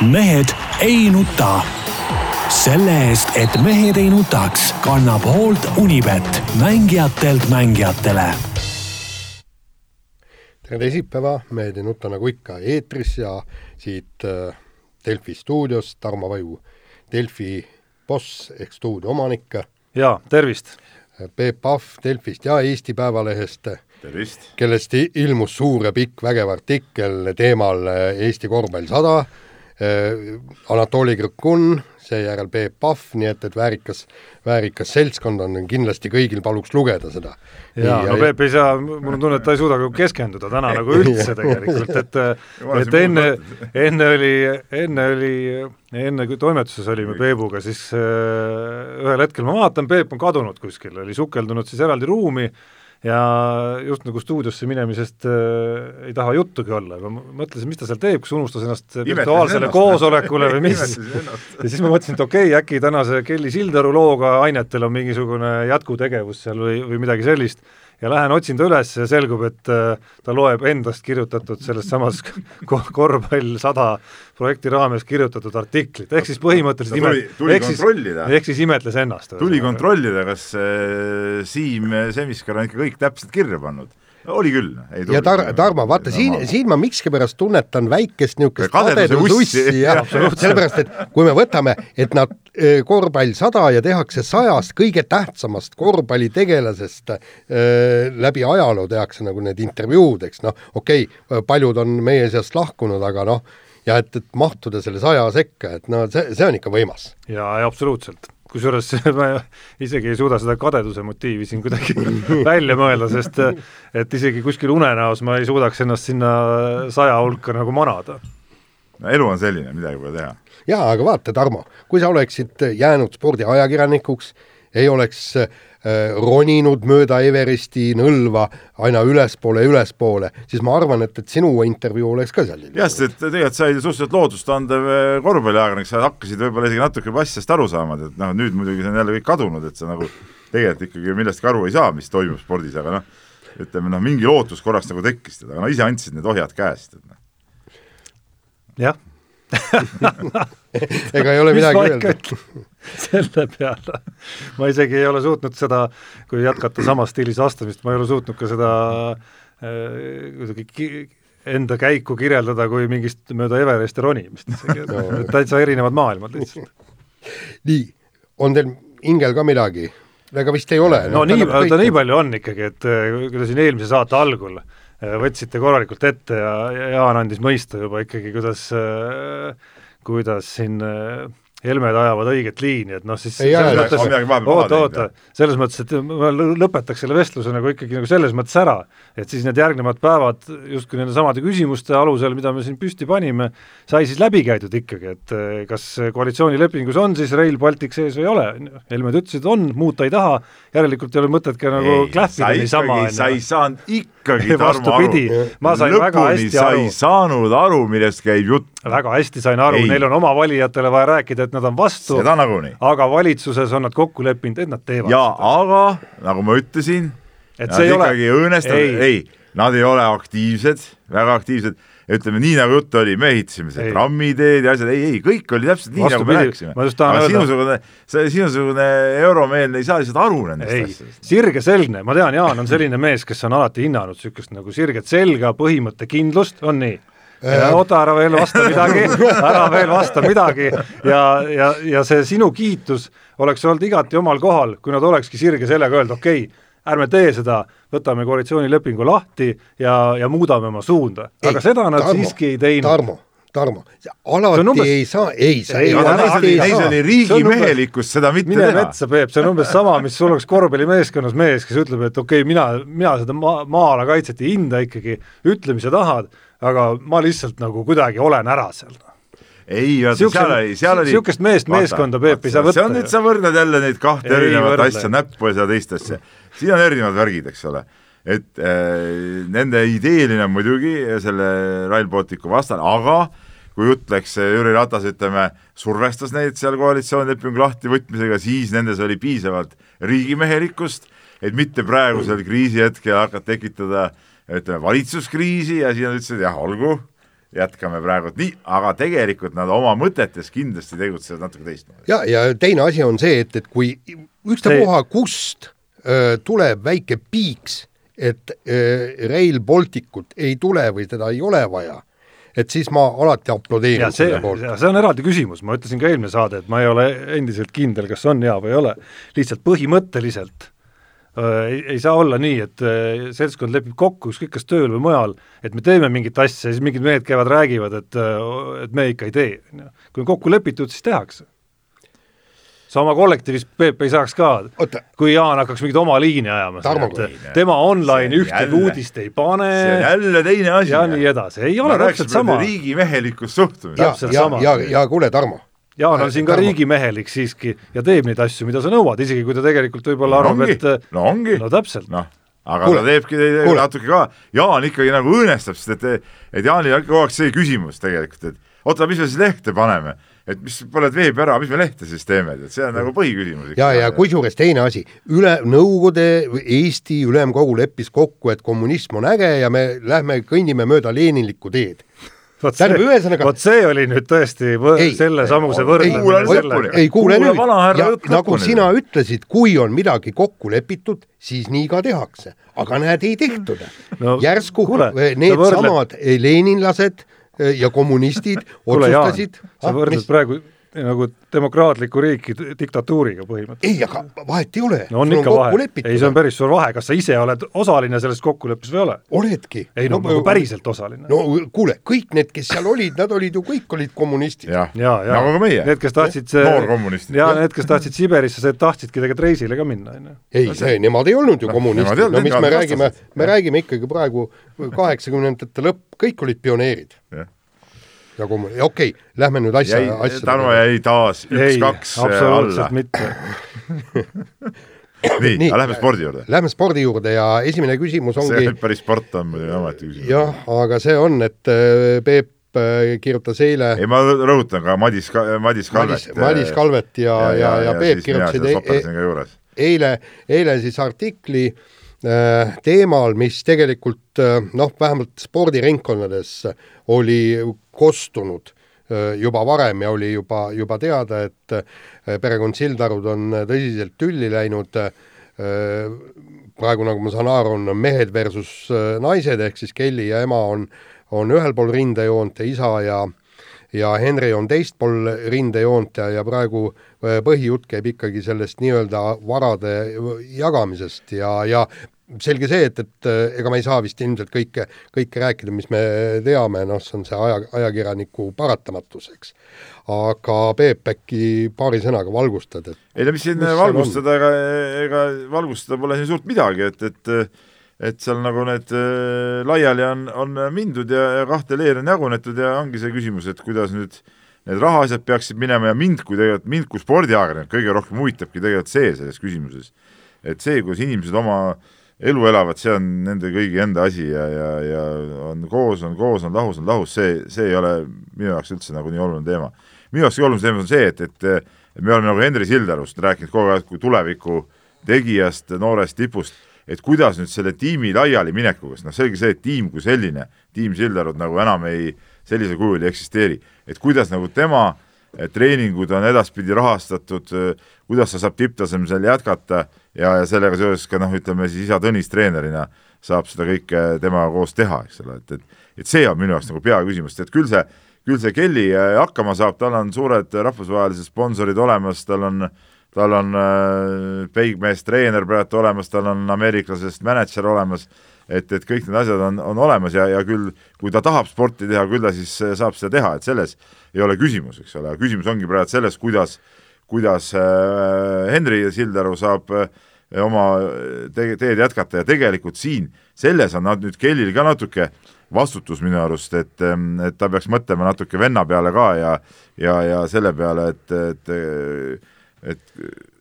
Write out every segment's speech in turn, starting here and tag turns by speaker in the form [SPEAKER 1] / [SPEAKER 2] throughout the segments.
[SPEAKER 1] mehed ei nuta. selle eest, et mehed ei nutaks, kannab hoolt Unibet, mängijatelt mängijatele.
[SPEAKER 2] tere teisipäeva, Mehed ei nuta nagu ikka eetris ja siit äh, Delfi stuudiost Tarmo Vaju, Delfi boss ehk stuudio omanik.
[SPEAKER 3] jaa, tervist!
[SPEAKER 2] Peep Pahv Delfist ja Eesti Päevalehest
[SPEAKER 4] tervist!
[SPEAKER 2] kellest ilmus suur ja pikk vägev artikkel teemal Eesti korvpall sada äh,, Anatoli Krõkun, seejärel Peep Pahv, nii et, et väärikas, väärikas seltskond on kindlasti kõigil, paluks lugeda seda.
[SPEAKER 3] jaa, no Peep ei saa, mul on tunne, et ta ei suuda ka keskenduda täna nagu üldse tegelikult, et et enne, enne oli, enne oli, enne kui toimetuses olime Peebuga, siis äh, ühel hetkel ma vaatan, Peep on kadunud kuskil, oli sukeldunud siis eraldi ruumi ja just nagu stuudiosse minemisest äh, ei taha juttugi olla, ma mõtlesin, mis ta seal teeb, kas unustas ennast virtuaalsele koosolekule või mis. ja siis ma mõtlesin, et okei okay,, äkki tänase Kelly Sildaru looga ainetel on mingisugune jätkutegevus seal või, või midagi sellist ja lähen otsin ta üles ja selgub, et äh, ta loeb endast kirjutatud selles samas korvpall sada projekti raames kirjutatud artiklit, ehk siis põhimõtteliselt
[SPEAKER 4] tuli, tuli kontrollida.
[SPEAKER 3] ehk siis imetles ennast.
[SPEAKER 4] tuli kontrollida, kas äh, Siim Semiskar on ikka kõik täpselt kirja pannud oli küll.
[SPEAKER 2] ja Tar-, Tarmo, vaata siin, siin ma miskipärast tunnetan väikest niisugust kadedusussi. ja sellepärast, et kui me võtame, et nad e, korvpall sada ja tehakse sajast kõige tähtsamast korvpallitegelasest äh, läbi ajaloo tehakse nagu need intervjuud, eks noh, okei okay,, paljud on meie seast lahkunud, aga noh, ja et, et mahtuda selle saja sekka, et no see, see on ikka võimas.
[SPEAKER 3] jaa, absoluutselt kusjuures ma isegi ei suuda seda kadeduse motiivi siin kuidagi välja mõelda, sest et isegi kuskil unenäos ma ei suudaks ennast sinna saja hulka nagu manada.
[SPEAKER 4] no elu on selline, midagi pole teha.
[SPEAKER 2] jaa, aga vaata, Tarmo, kui sa oleksid jäänud spordiajakirjanikuks, ei oleks äh, roninud mööda Everesti nõlva aina ülespoole ja ülespoole, siis ma arvan, et, et sinu intervjuu oleks ka seal.
[SPEAKER 4] jah, sest et tegelikult sa olid suhteliselt loodustandev äh, korvpalliajakirjanik, sa hakkasid võib-olla isegi natuke asjast aru saama, et noh, nüüd muidugi see on jälle kõik kadunud, et sa nagu tegelikult ikkagi millestki aru ei saa, mis toimub spordis, aga noh, ütleme noh, mingi lootus korraks nagu tekkis, aga no ise andsid need ohjad käest, et noh.
[SPEAKER 3] jah
[SPEAKER 2] ega ei ole midagi öelda.
[SPEAKER 3] selle peale ma isegi ei ole suutnud seda, kui jätkata samas stiilis vastamist, ma ei ole suutnud ka seda äh, kuidagi enda käiku kirjeldada kui mingist mööda Everesti ronimist no., täitsa erinevad maailmad lihtsalt.
[SPEAKER 2] nii, on teil hingel ka midagi? ega vist ei ole.
[SPEAKER 3] no, nii, ta nii palju on ikkagi, et äh, kui te siin eelmise saate algul äh, võtsite korralikult ette ja Jaan andis mõista juba ikkagi, kuidas äh, kuidas siin äh, Helmed ajavad õiget liini, et noh, siis
[SPEAKER 2] ei selles
[SPEAKER 3] mõttes, oota, oota, selles mõttes, et ma lõpetaks selle vestluse nagu ikkagi nagu selles mõttes ära, et siis need järgnevad päevad justkui nende samade küsimuste alusel, mida me siin püsti panime, sai siis läbi käidud ikkagi, et eh, kas koalitsioonilepingus on siis Rail Baltic sees või ei ole, Helmed ütlesid, on, muuta ei taha, järelikult ei ole mõtet ka nagu klähvida niisama.
[SPEAKER 4] sa ei saanud ikkagi, Tarmo, aru.
[SPEAKER 3] ma sain
[SPEAKER 4] Lõpuni
[SPEAKER 3] väga hästi
[SPEAKER 4] sa ei saanud aru, millest käib jutt.
[SPEAKER 3] Väga hästi sain aru, neil on oma valijatele vaja rääkida, et nad on vastu, aga valitsuses on nad kokku leppinud, et nad teevad
[SPEAKER 4] jaa, aga nagu ma ütlesin,
[SPEAKER 3] et
[SPEAKER 4] nad
[SPEAKER 3] see ei ole
[SPEAKER 4] ikkagi õõnestavad, ei, ei, nad ei ole aktiivsed, väga aktiivsed, ütleme nii, nagu juttu oli, me ehitasime seda trammiteed ja asjad, ei, ei, kõik oli täpselt nii, nagu me rääkisime. aga sinusugune, see sinusugune euromeelne ei saa lihtsalt aru nendest
[SPEAKER 3] ei,
[SPEAKER 4] asjadest.
[SPEAKER 3] sirge selgne, ma tean, Jaan on selline mees, kes on alati hinnanud niisugust nagu sirget selga, põhimõttekindlust, on nii? Oota, ära veel vasta midagi, ära veel vasta midagi ja, ja, ja see sinu kiitus oleks olnud igati omal kohal, kui nad olekski sirge sellega öelda, okei okay,, ärme tee seda, võtame koalitsioonilepingu lahti ja, ja muudame oma suunda. aga seda nad Tarmo, siiski ei teinud.
[SPEAKER 2] Tarmo, Tarmo, alati umbes... ei saa, ei saa, ei,
[SPEAKER 4] alati ei saa. Neis oli riigimehelikkust seda mitte
[SPEAKER 3] mine
[SPEAKER 4] teha.
[SPEAKER 3] mine metsa, Peep, see on umbes sama, mis sul oleks korvpallimeeskonnas mees, kes ütleb, et okei okay,, mina, mina seda maa, maa-ala kaitset ei hinda ikkagi, ütle, mis sa tahad, aga ma lihtsalt nagu kuidagi olen ära seal
[SPEAKER 4] ei, vaata seal oli, seal oli
[SPEAKER 3] niisugust meest vaata, meeskonda, Peep, ei saa võtta.
[SPEAKER 4] see on nüüd, sa võrdled jälle neid kahte ei, erinevat võrdle. asja, näppu ja seda teist asja. siin on erinevad värgid, eks ole. et äh, nende ideeline on muidugi selle Rail Balticu vastane, aga kui jutt läks, Jüri Ratas, ütleme, survestas neid seal koalitsioonilepingu lahtivõtmisega, siis nendes oli piisavalt riigimehelikkust, et mitte praegusel kriisi hetkel hakata tekitada ütleme, valitsuskriisi ja siis nad ütlesid jah, olgu, jätkame praegu nii, aga tegelikult nad oma mõtetes kindlasti tegutsevad natuke teistmoodi.
[SPEAKER 2] ja, ja teine asi on see, et, et kui ükstapuha kust öö, tuleb väike piiks, et öö, Rail Balticut ei tule või teda ei ole vaja, et siis ma alati aplodeerin
[SPEAKER 3] selle poolt. see on eraldi küsimus, ma ütlesin ka eelmine saade, et ma ei ole endiselt kindel, kas on hea või ei ole, lihtsalt põhimõtteliselt ei, ei saa olla nii, et äh, seltskond lepib kokku ükskõik kas tööl või mujal, et me teeme mingit asja ja siis mingid mehed käivad, räägivad, et, äh, et me ikka ei tee, kui on kokku lepitud, siis tehakse. sa oma kollektiivis, Peep, ei saaks ka, kui Jaan hakkaks mingit oma liini ajama, tema online ühtegi uudist ei pane.
[SPEAKER 4] jälle teine asi.
[SPEAKER 3] ja nii edasi, ei ole täpselt sama.
[SPEAKER 4] riigimehelikust suhtumist.
[SPEAKER 2] ja, ja, ja, ja kuule, Tarmo
[SPEAKER 3] Jaan on siin ka riigimehelik siiski ja teeb neid asju, mida sa nõuad, isegi kui ta tegelikult võib-olla no arvab, et
[SPEAKER 4] no ongi,
[SPEAKER 3] no täpselt.
[SPEAKER 4] noh, aga kuule, ta teebki teeb natuke ka, Jaan ikkagi nagu õõnestab, sest et, et Jaanil on kogu aeg see küsimus tegelikult, et oota, mis me siis lehte paneme, et mis paned veebi ära, mis me lehte siis teeme, et see on nagu põhiküsimus.
[SPEAKER 2] ja, ja kusjuures teine asi, üle, Nõukogude Eesti Ülemkogu leppis kokku, et kommunism on äge ja me lähme kõnnime mööda leninlikku teed
[SPEAKER 3] tähendab, ühesõnaga vot see oli nüüd tõesti ei, selle samuse võrdlemine
[SPEAKER 2] ei kuule nüüd, nagu sina ütlesid, kui on midagi kokku lepitud, siis nii ka tehakse, aga näed, ei tehtud. No,. järsku needsamad leninlased eh, ja kommunistid otsustasid
[SPEAKER 3] sa võrdled praegu nagu demokraatlikku riiki diktatuuriga põhimõtteliselt.
[SPEAKER 2] ei, aga vahet ei ole.
[SPEAKER 3] no on ikka vahe, ei see on päris suur vahe, kas sa ise oled osaline selles kokkuleppes või ei ole.
[SPEAKER 2] oledki.
[SPEAKER 3] ei no, no nagu päriselt osaline.
[SPEAKER 2] no kuule, kõik need, kes seal olid, nad olid ju kõik olid kommunistid.
[SPEAKER 4] ja, ja, ja, nagu ka meie.
[SPEAKER 3] Need, kes tahtsid see noorkommunistid. ja need, kes tahtsid Siberisse, see tahtsidki tegelikult reisile ka minna, on ju.
[SPEAKER 2] ei, see, nemad ei olnud ju no, kommunistid, no mis me räägime, me räägime ikkagi praegu kaheksakümnendate lõpp, kõik olid pioneerid ja kui okei okay,, lähme nüüd asja, asja
[SPEAKER 4] Tarmo jäi taas üks-kaks
[SPEAKER 3] absoluutselt mitte
[SPEAKER 4] nii, nii, aga lähme spordi juurde.
[SPEAKER 2] Lähme spordi juurde ja esimene küsimus ongi
[SPEAKER 4] see päris sport on muidugi omaette küsimus.
[SPEAKER 2] jah, aga see on, et äh, Peep äh, kirjutas eile
[SPEAKER 4] ei, ma rõhutan ka Madis, Madis Kalvet.
[SPEAKER 2] Madis Kalvet ja, ja, ja, ja, ja Peep kirjutasid e e eile, eile siis artikli äh, teemal, mis tegelikult äh, noh, vähemalt spordiringkondades oli kostunud juba varem ja oli juba, juba teada, et perekond Sildarud on tõsiselt tülli läinud, praegu, nagu ma saan aru, on mehed versus naised, ehk siis Kelly ja ema on, on ühel pool rindejoont ja isa ja ja Henry on teist pool rindejoont ja, ja praegu põhijutt käib ikkagi sellest nii-öelda varade jagamisest ja, ja selge see, et, et äh, ega me ei saa vist ilmselt kõike, kõike rääkida, mis me teame, noh, see on see aja, ajakirjaniku paratamatus, eks. aga Peep, äkki paari sõnaga valgustad, et
[SPEAKER 4] ei no mis siin valgustada, ega, ega valgustada pole siin suurt midagi, et, et et seal nagu need äh, laiali on, on mindud ja, ja kahte leeri on jagunetud ja ongi see küsimus, et kuidas nüüd need rahaasjad peaksid minema ja mind kui tegelikult, mind kui spordiajakirjanik kõige rohkem huvitabki tegelikult see selles küsimuses. et see, kuidas inimesed oma elu elavad, see on nende kõigi enda asi ja, ja, ja on koos, on koos, on lahus, on lahus, see, see ei ole minu jaoks üldse nagu nii oluline teema. minu jaoks kõige olulisem teema on see, et, et me oleme nagu Henri Sildarust rääkinud kogu aeg kui tuleviku tegijast, noorest tipust, et kuidas nüüd selle tiimi laialiminekuga, sest noh, selge see, et tiim kui selline, tiim Sildarud nagu enam ei, sellisel kujul ei eksisteeri, et kuidas nagu tema treeningud on edaspidi rahastatud, kuidas ta saab tipptasemel jätkata ja, ja sellega seoses ka noh, ütleme siis isa Tõnis treenerina saab seda kõike temaga koos teha, eks ole, et, et et see on minu jaoks nagu peaküsimus, et küll see, küll see Kelly äh, hakkama saab, tal on suured rahvusvahelised sponsorid olemas, tal on tal on äh, peigmees treener praegu olemas, tal on ameeriklasest mänedžer olemas, et, et kõik need asjad on, on olemas ja, ja küll kui ta tahab sporti teha, küll ta siis äh, saab seda teha, et selles ei ole küsimus, eks ole, küsimus ongi praegu selles, kuidas kuidas äh, Henri Sildaru saab oma te teed jätkata. Ja tegelikult siin, selles on nad nüüd Kellil ka natuke vastutus minu arust, et, ähm, et ta peaks mõtlema natuke venna peale ka ja ja, ja selle peale, et, et et,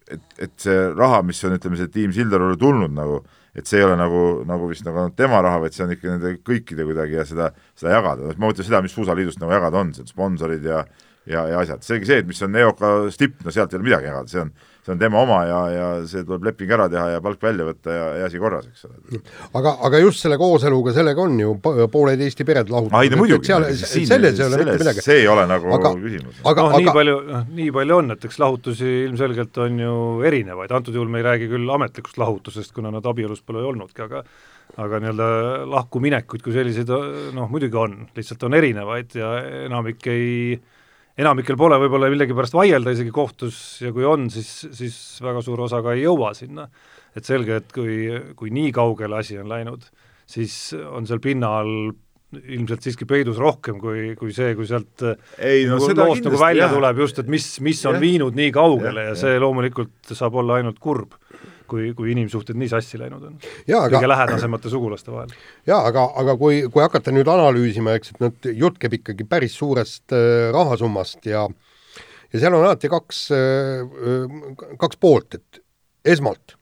[SPEAKER 4] et, et see raha, mis on, ütleme, see tiim Sildarule tulnud nagu, et see ei ole nagu, nagu vist nagu tema raha, vaid see on ikka nende kõikide kuidagi ja seda, seda jagada, ma mõtlen seda, mis Suusaliidust nagu jagada on, sponsorid ja ja, ja asjad, selge see, et mis on EOK stipp, no sealt ei ole midagi jagada, see on, see on tema oma ja, ja see tuleb leping ära teha ja palk välja võtta ja, ja asi korras, eks ole.
[SPEAKER 2] aga, aga just selle kooseluga, sellega on ju pooled Eesti pered lahutatud.
[SPEAKER 4] muidugi,
[SPEAKER 2] selles ei ole mitte midagi.
[SPEAKER 4] see ei ole nagu aga, küsimus.
[SPEAKER 3] aga no, aga... nii palju, noh, nii palju on, et eks lahutusi ilmselgelt on ju erinevaid, antud juhul me ei räägi küll ametlikust lahutusest, kuna nad abielus pole olnudki, aga aga nii-öelda lahkuminekuid kui selliseid noh, muidugi on, lihtsalt on erinevaid ja enamik ei enamikel pole võib-olla millegipärast vaielda isegi kohtus ja kui on, siis, siis väga suur osa ka ei jõua sinna. et selge, et kui, kui nii kaugele asi on läinud, siis on seal pinna all ilmselt siiski peidus rohkem kui, kui see, kui sealt
[SPEAKER 4] ei, no, nagu loost
[SPEAKER 3] nagu välja jah. tuleb just, et mis, mis on ja. viinud nii kaugele ja, ja see loomulikult saab olla ainult kurb kui, kui inimsuhted nii sassi läinud on. kõige lähedasemate sugulaste vahel.
[SPEAKER 2] jaa, aga, aga kui, kui hakata nüüd analüüsima, eks, et nüüd jutt käib ikkagi päris suurest äh, rahasummast ja ja seal on alati kaks äh,, kaks poolt, et esmalt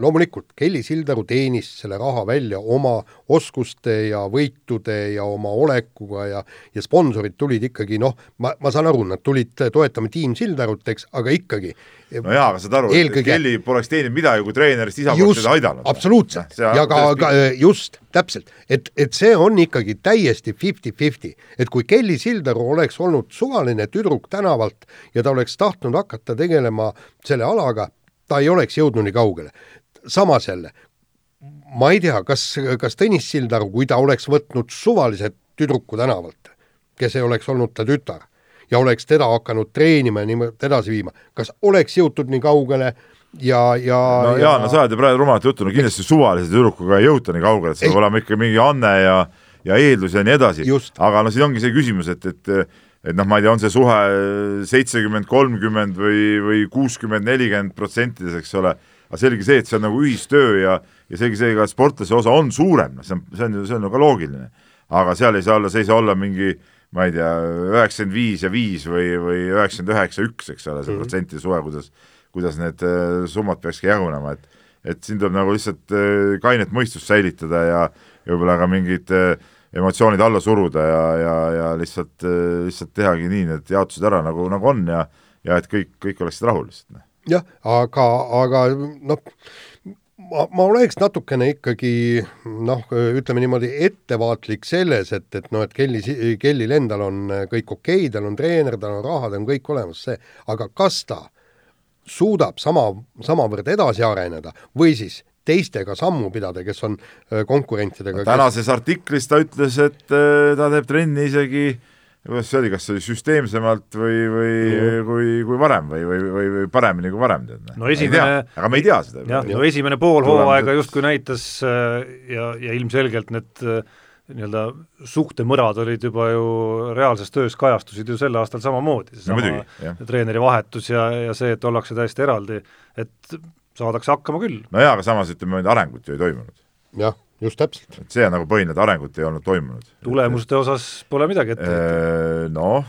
[SPEAKER 2] loomulikult Kelly Sildaru teenis selle raha välja oma oskuste ja võitude ja oma olekuga ja ja sponsorid tulid ikkagi noh, ma, ma saan aru, nad tulid toetama tiim Sildarut, eks, aga ikkagi.
[SPEAKER 4] No jaa, aga saad aru eelkõige..., et Kelly poleks teeninud midagi, kui treenerist isa poleks teda aidanud.
[SPEAKER 2] absoluutselt, ja ka, ka just, täpselt, et, et see on ikkagi täiesti fifty-fifty, et kui Kelly Sildaru oleks olnud suvaline tüdruk tänavalt ja ta oleks tahtnud hakata tegelema selle alaga, ta ei oleks jõudnud nii kaugele samas jälle, ma ei tea, kas, kas Tõnis Sildaru, kui ta oleks võtnud suvalise tüdruku tänavalt, kes ei oleks olnud ta tütar, ja oleks teda hakanud treenima ja niimoodi edasi viima, kas oleks jõutud nii kaugele ja, ja
[SPEAKER 4] no ja... Jaan, no sa ajad ju praegu rumalat juttu, no kindlasti suvalise tüdrukuga ei jõuta nii kaugele, et see peab olema ikka mingi anne ja ja eeldus ja nii edasi, aga no siin ongi see küsimus, et, et et noh, ma ei tea, on see suhe seitsekümmend, kolmkümmend või, või kuuskümmend, nelikümmend protsentides, eks ole aga selge see, et see on nagu ühistöö ja, ja selge see ka, sportlase osa on suurem, noh, see on, see on ju, see on ju ka loogiline. aga seal ei saa olla, see ei saa olla mingi ma ei tea, üheksakümmend viis ja viis või, või üheksakümmend üheksa, üks, eks ole, see mm -hmm. protsentide suhe, kuidas, kuidas need äh, summad peakski jagunema, et et siin tuleb nagu lihtsalt äh, kainet mõistust säilitada ja, ja võib-olla ka mingid äh, emotsioonid alla suruda ja, ja, ja lihtsalt, lihtsalt tehagi nii need jaotused ära, nagu, nagu on ja ja et kõik, kõik oleksid rahul lihtsalt, noh
[SPEAKER 2] jah, aga, aga noh, ma, ma oleks natukene ikkagi noh, ütleme niimoodi ettevaatlik selles, et, et noh, et Kelly, Kellil endal on kõik okei okay,, tal on treener, tal on raha, tal on kõik olemas, see, aga kas ta suudab sama, samavõrd edasi areneda või siis teistega sammu pidada, kes on äh, konkurentidega
[SPEAKER 4] no, tänases kes... artiklis ta ütles, et äh, ta teeb trenni isegi äh, kuidas see oli, kas see oli süsteemsemalt või, või mm. kui, kui varem või, või, või, või paremini kui varem, tead?
[SPEAKER 3] no esimene,
[SPEAKER 4] aga me ei tea seda.
[SPEAKER 3] jah, no esimene pool hooaega justkui näitas äh, ja, ja ilmselgelt need äh, nii-öelda suhtemõrad olid juba ju reaalses töös kajastusid ju sel aastal samamoodi, seesama no, treeneri vahetus ja, ja see, et ollakse täiesti eraldi, et saadakse hakkama küll.
[SPEAKER 4] no jaa, aga samas ütleme, arengut ju ei toimunud.
[SPEAKER 2] jah just täpselt.
[SPEAKER 4] et see on nagu põhiline, et arengut ei olnud toimunud.
[SPEAKER 3] tulemuste osas pole midagi ette
[SPEAKER 4] võtta? Noh,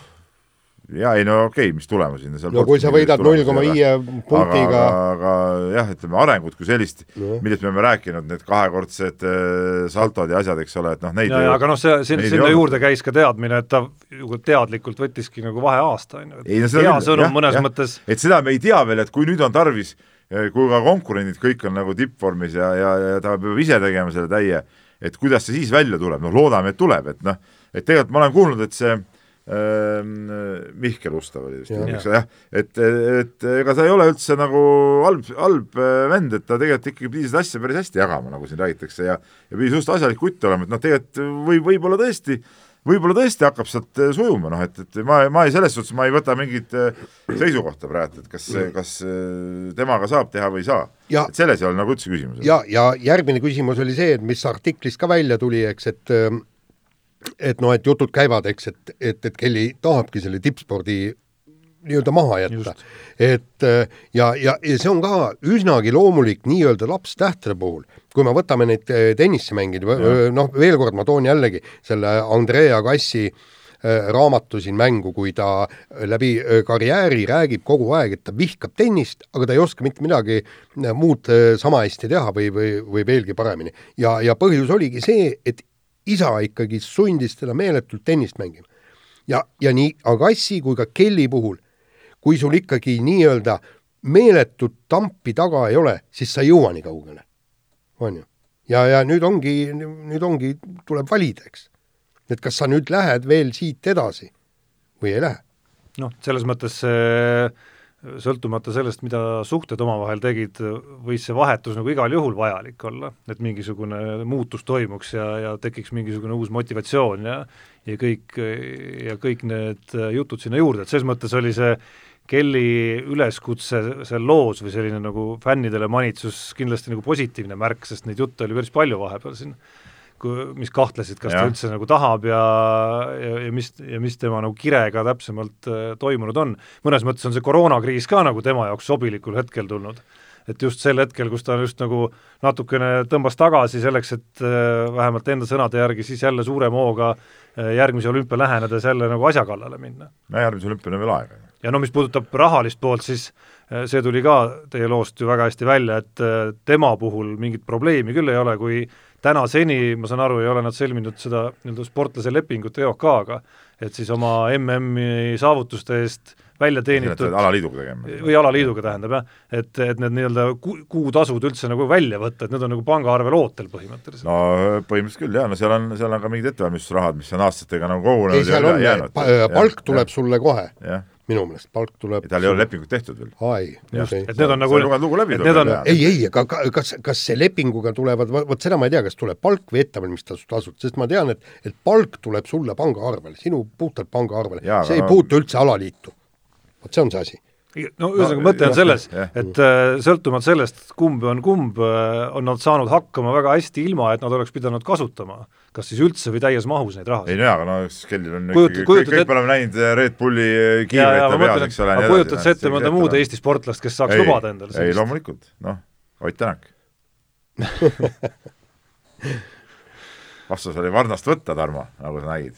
[SPEAKER 4] jaa, ei no okei okay,, mis tulemusi
[SPEAKER 2] no, no kui sa võidad null koma viie punktiga
[SPEAKER 4] aga, aga jah, ütleme arengut kui sellist no., millest me oleme rääkinud, need kahekordsed äh, saltod ja asjad, eks ole, et noh, neid
[SPEAKER 3] ja, aga noh, see, sinna, sinna juurde käis ka teadmine, et ta ju teadlikult võttiski nagu vaheaasta, on ju, et hea sõnum mõnes jah, mõttes
[SPEAKER 4] et seda me ei tea veel, et kui nüüd on tarvis kui ka konkurendid kõik on nagu tippvormis ja, ja, ja ta peab ise tegema selle täie, et kuidas see siis välja tuleb, noh loodame, et tuleb, et noh, et tegelikult ma olen kuulnud, et see äh, Mihkel Ustav oli vist, eks ole, jah, et, et ega ta ei ole üldse nagu halb, halb äh, vend, et ta tegelikult ikkagi pidi seda asja päris hästi jagama, nagu siin räägitakse ja ja pidi suhteliselt asjalik kutt olema, et noh, tegelikult või võib-olla tõesti äh, võib-olla tõesti hakkab sealt äh, sujuma, noh et, et ma, ma ei, selles suhtes ma ei võta mingit äh, seisukohta praegu, et kas, kas äh, temaga saab teha või ei saa. et selles ei ole nagu üldse küsimus.
[SPEAKER 2] ja, ja järgmine küsimus oli see, et mis artiklist ka välja tuli, eks, et et noh, et jutud käivad, eks, et, et, et Kelly tahabki selle tippspordi nii-öelda maha jätta. et ja, ja, ja see on ka üsnagi loomulik nii-öelda lapstähtede puhul kui me võtame neid eh, tennisemängijaid, noh, veel kord ma toon jällegi selle Andrea Kassi raamatu siin mängu, kui ta läbi karjääri räägib kogu aeg, et ta vihkab tennist, aga ta ei oska mitte midagi muud sama hästi teha või, või, või veelgi paremini. ja, ja põhjus oligi see, et isa ikkagi sundis teda meeletult tennist mängima. ja, ja nii Agassi kui ka Kelly puhul, kui sul ikkagi nii-öelda meeletut tampi taga ei ole, siis sa ei jõua nii kaugele, on ju. ja, ja nüüd ongi, nüüd ongi, tuleb valida, eks. et kas sa nüüd lähed veel siit edasi või ei lähe.
[SPEAKER 3] noh, selles mõttes sõltumata sellest, mida suhted omavahel tegid, võis see vahetus nagu igal juhul vajalik olla, et mingisugune muutus toimuks ja, ja tekiks mingisugune uus motivatsioon ja ja kõik, ja kõik need jutud sinna juurde, et selles mõttes oli see Kelly üleskutse seal loos või selline nagu fännidele manitsus kindlasti nagu positiivne märk, sest neid jutte oli päris palju vahepeal siin, mis kahtlesid, kas ja. ta üldse nagu tahab ja, ja, ja mis, ja mis tema nagu kirega täpsemalt äh, toimunud on. mõnes mõttes on see koroonakriis ka nagu tema jaoks sobilikul hetkel tulnud et just sel hetkel, kus ta just nagu natukene tõmbas tagasi selleks, et äh, vähemalt enda sõnade järgi siis jälle suurema hooga äh, järgmise olümpia lähenedes jälle nagu asja kallale minna.
[SPEAKER 4] no järgmise olümpiani on veel aega.
[SPEAKER 3] ja no mis puudutab rahalist poolt, siis äh, see tuli ka teie loost ju väga hästi välja, et tema puhul mingit probleemi küll ei ole, kui tänaseni, ma saan aru, ei ole nad sõlminud seda nii-öelda sportlase lepingut EOK-ga, et siis oma MM-i saavutuste eest välja teenitud
[SPEAKER 4] alaliiduga tegema.
[SPEAKER 3] või alaliiduga tähendab jah, et, et need nii-öelda ku-, kuutasud üldse nagu välja võtta, et need on nagu pangaarvel ootel põhimõtteliselt.
[SPEAKER 4] no põhimõtteliselt küll jah, no seal on, seal on ka mingid ettevalmistusrahad, mis on aastatega nagu kogunenud
[SPEAKER 2] ei, seal on jäänud. palk tuleb ja. sulle kohe. minu meelest palk tuleb
[SPEAKER 4] ja tal ei ole lepingut tehtud veel.
[SPEAKER 2] ai,
[SPEAKER 3] okei. et need on nagu
[SPEAKER 4] lugu läbi
[SPEAKER 3] tuleb. On...
[SPEAKER 2] ei, ei, aga kas, kas see lepinguga tulevad, vot seda ma ei tea, kas tuleb palk või ettevalmistustasud, sest ma tean, et et palk tuleb sulle pangaarvele, sinu puhtalt pangaarvele, see ei no... puutu üldse alaliitu vot see on see asi.
[SPEAKER 3] No ühesõnaga no, mõte on selles, et äh, sõltumata sellest, kumb on kumb äh,, on nad saanud hakkama väga hästi, ilma et nad oleks pidanud kasutama kas siis üldse või täies mahus neid rahasid.
[SPEAKER 4] ei no jaa, aga no Skellil on Kujut, ikkagi, kõik, kõik et... me oleme näinud äh, Red Bulli kiivreid peas, eks ole.
[SPEAKER 3] aga kujutad sa ette mõnda muud Eesti sportlast, kes saaks ei, lubada endale
[SPEAKER 4] sellist? ei loomulikult, noh, Ott Tänak. Vastus oli varnast võtta, Tarmo, nagu sa nägid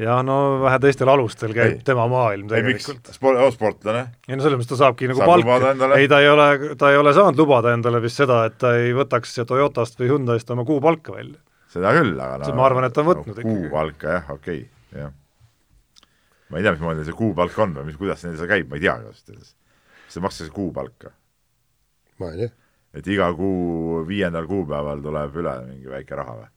[SPEAKER 3] jah, no vähe teistel alustel käib ei. tema maailm tegelikult.
[SPEAKER 4] Sport, sportlane?
[SPEAKER 3] ei no selles mõttes ta saabki nagu Saab palka, ei ta ei ole, ta ei ole saanud lubada endale vist seda, et ta ei võtaks Toyotast või Hyundai'st oma kuupalka välja.
[SPEAKER 4] seda küll, aga
[SPEAKER 3] no ma arvan, et ta on võtnud no,
[SPEAKER 4] ikkagi. kuupalka jah, okei okay,, jah. ma ei tea, mismoodi see kuupalk on või mis, kuidas neil see käib, ma ei tea ausalt öeldes. kas see makstakse kuupalka?
[SPEAKER 2] ma ei tea.
[SPEAKER 4] et iga kuu viiendal kuupäeval tuleb üle mingi väike raha või?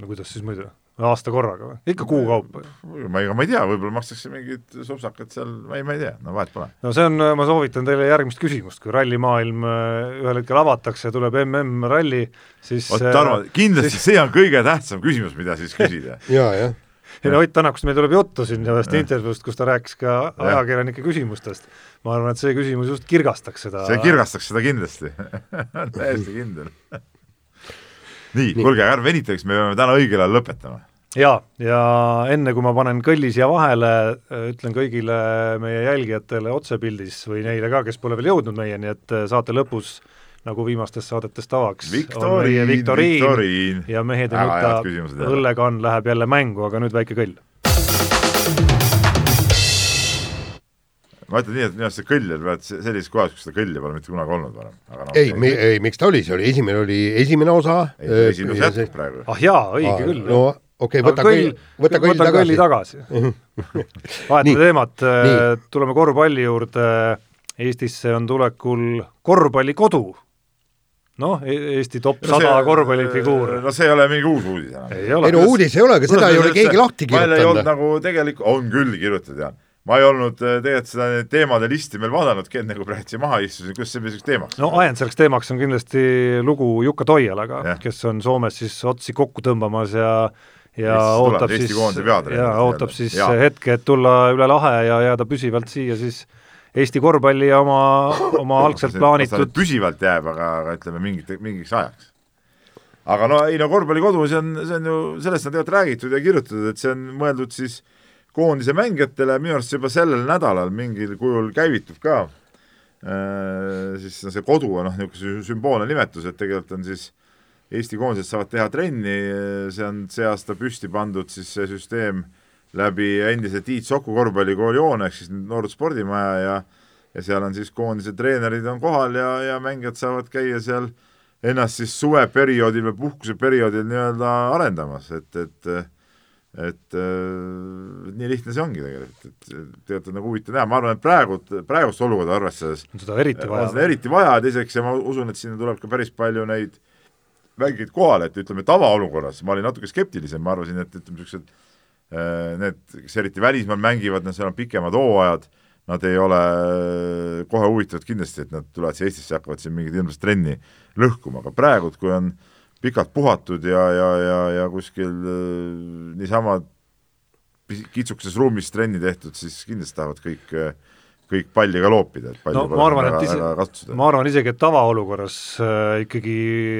[SPEAKER 3] no kuidas siis muidu? Aasta korraga või? ikka kuu kaupa?
[SPEAKER 4] ma ei, ma ei tea, võib-olla makstakse mingid sopsakad seal, ma ei, ma ei tea, no vahet pole.
[SPEAKER 3] no see on, ma soovitan teile järgmist küsimust, kui rallimaailm äh, ühel hetkel avatakse ja tuleb MM-ralli, siis
[SPEAKER 4] vot Tarmo, äh, kindlasti siis... see on kõige tähtsam küsimus, mida siis küsida
[SPEAKER 2] jaa, jah
[SPEAKER 3] ei no Ott Tänakust meil tuleb juttu siin ühest intervjuust, kus ta rääkis ka ajakirjanike küsimustest. ma arvan, et see küsimus just kirgastaks seda
[SPEAKER 4] see kirgastaks seda kindlasti täiesti kindel nii, nii., kuulge, ärme venitaks, me peame täna õigel ajal lõpetama.
[SPEAKER 3] jaa, ja enne kui ma panen kõlli siia vahele, ütlen kõigile meie jälgijatele otsepildis või neile ka, kes pole veel jõudnud meieni, et saate lõpus nagu viimastes saadetes tavaks,
[SPEAKER 4] viktoriin, viktoriin.
[SPEAKER 3] ja mehed ei nuta, õllekann läheb jälle mängu, aga nüüd väike kõll
[SPEAKER 4] ma ütlen nii, et minu arust see kõll oli praegu sellises kohas, kus seda kõlli pole mitte kunagi olnud varem.
[SPEAKER 2] No, ei, ei, miks ta oli, see oli esimene, oli esimene osa.
[SPEAKER 4] esimene osa jätkub praegu.
[SPEAKER 3] ah jaa, õige küll.
[SPEAKER 2] no okei okay,, võta kõll, võta kõll tagasi.
[SPEAKER 3] kõlli tagasi vahetame teemat, tuleme korvpalli juurde. Eestisse on tulekul korvpallikodu noh, e-, Eesti top sada no korvpallifiguur.
[SPEAKER 4] no see ei ole mingi uus uudis enam.
[SPEAKER 2] ei ole. ei no uudis ei ole, aga seda ei ole keegi lahti kirjutanud.
[SPEAKER 4] ei nagu tegelikult, on küll kirjutatud, Jaan ma ei olnud äh, tegelikult seda teemade listi veel vaadanudki enne, kui siia maha istusin, kuidas see selliseks teemaks
[SPEAKER 3] no ajend selleks teemaks on kindlasti lugu Jukka Toialaga, kes on Soomes siis otsi kokku tõmbamas ja ja Eestis ootab tuleb, siis, ja ootab siis ja. hetke, et tulla üle lahe ja jääda püsivalt siia siis Eesti korvpalli ja oma, oma algselt plaanitud
[SPEAKER 4] püsivalt jääb, aga, aga ütleme mingit, mingiks ajaks. aga no ei no korvpallikodu, see on, see on ju, sellest on tegelikult räägitud ja kirjutatud, et see on mõeldud siis äh, koondise mängijatele, minu arust juba sellel nädalal mingil kujul käivitub ka. Äh, siis see kodu on noh, niisugune sümboolne nimetus, et tegelikult on siis Eesti koondised saavad teha trenni, see on see aasta püsti pandud siis see süsteem läbi endise Tiit Soku korvpallikooli hoone ehk siis Noorte spordimaja ja ja seal on siis koondise treenerid on kohal ja, ja mängijad saavad käia seal ennast siis suveperioodil või puhkuseperioodil nii-öelda arendamas, et, et et äh, nii lihtne see ongi tegelikult, et on nagu huvitav näha, ma arvan, et praegu, praegust olukorda arvestades
[SPEAKER 3] on seda eriti vaja.
[SPEAKER 4] on seda eriti vaja, teiseks ja ma usun, et sinna tuleb ka päris palju neid mängijaid kohale, et ütleme, tavaolukorras ma olin natuke skeptilisem, ma arvasin, et ütleme, niisugused äh, need, kes eriti välismaal mängivad, seal on pikemad hooajad, nad ei ole kohe huvitatud kindlasti, et nad tulevad siia Eestisse ja hakkavad siin mingit hirmsat trenni lõhkuma, aga praegu, kui on pikalt puhatud ja, ja, ja, ja kuskil äh, niisama kitsukeses ruumis trenni tehtud, siis kindlasti tahavad kõik kõik palli ka loopida, et palli
[SPEAKER 3] no, ma arvan, et ise, ma arvan isegi, et tavaolukorras äh, ikkagi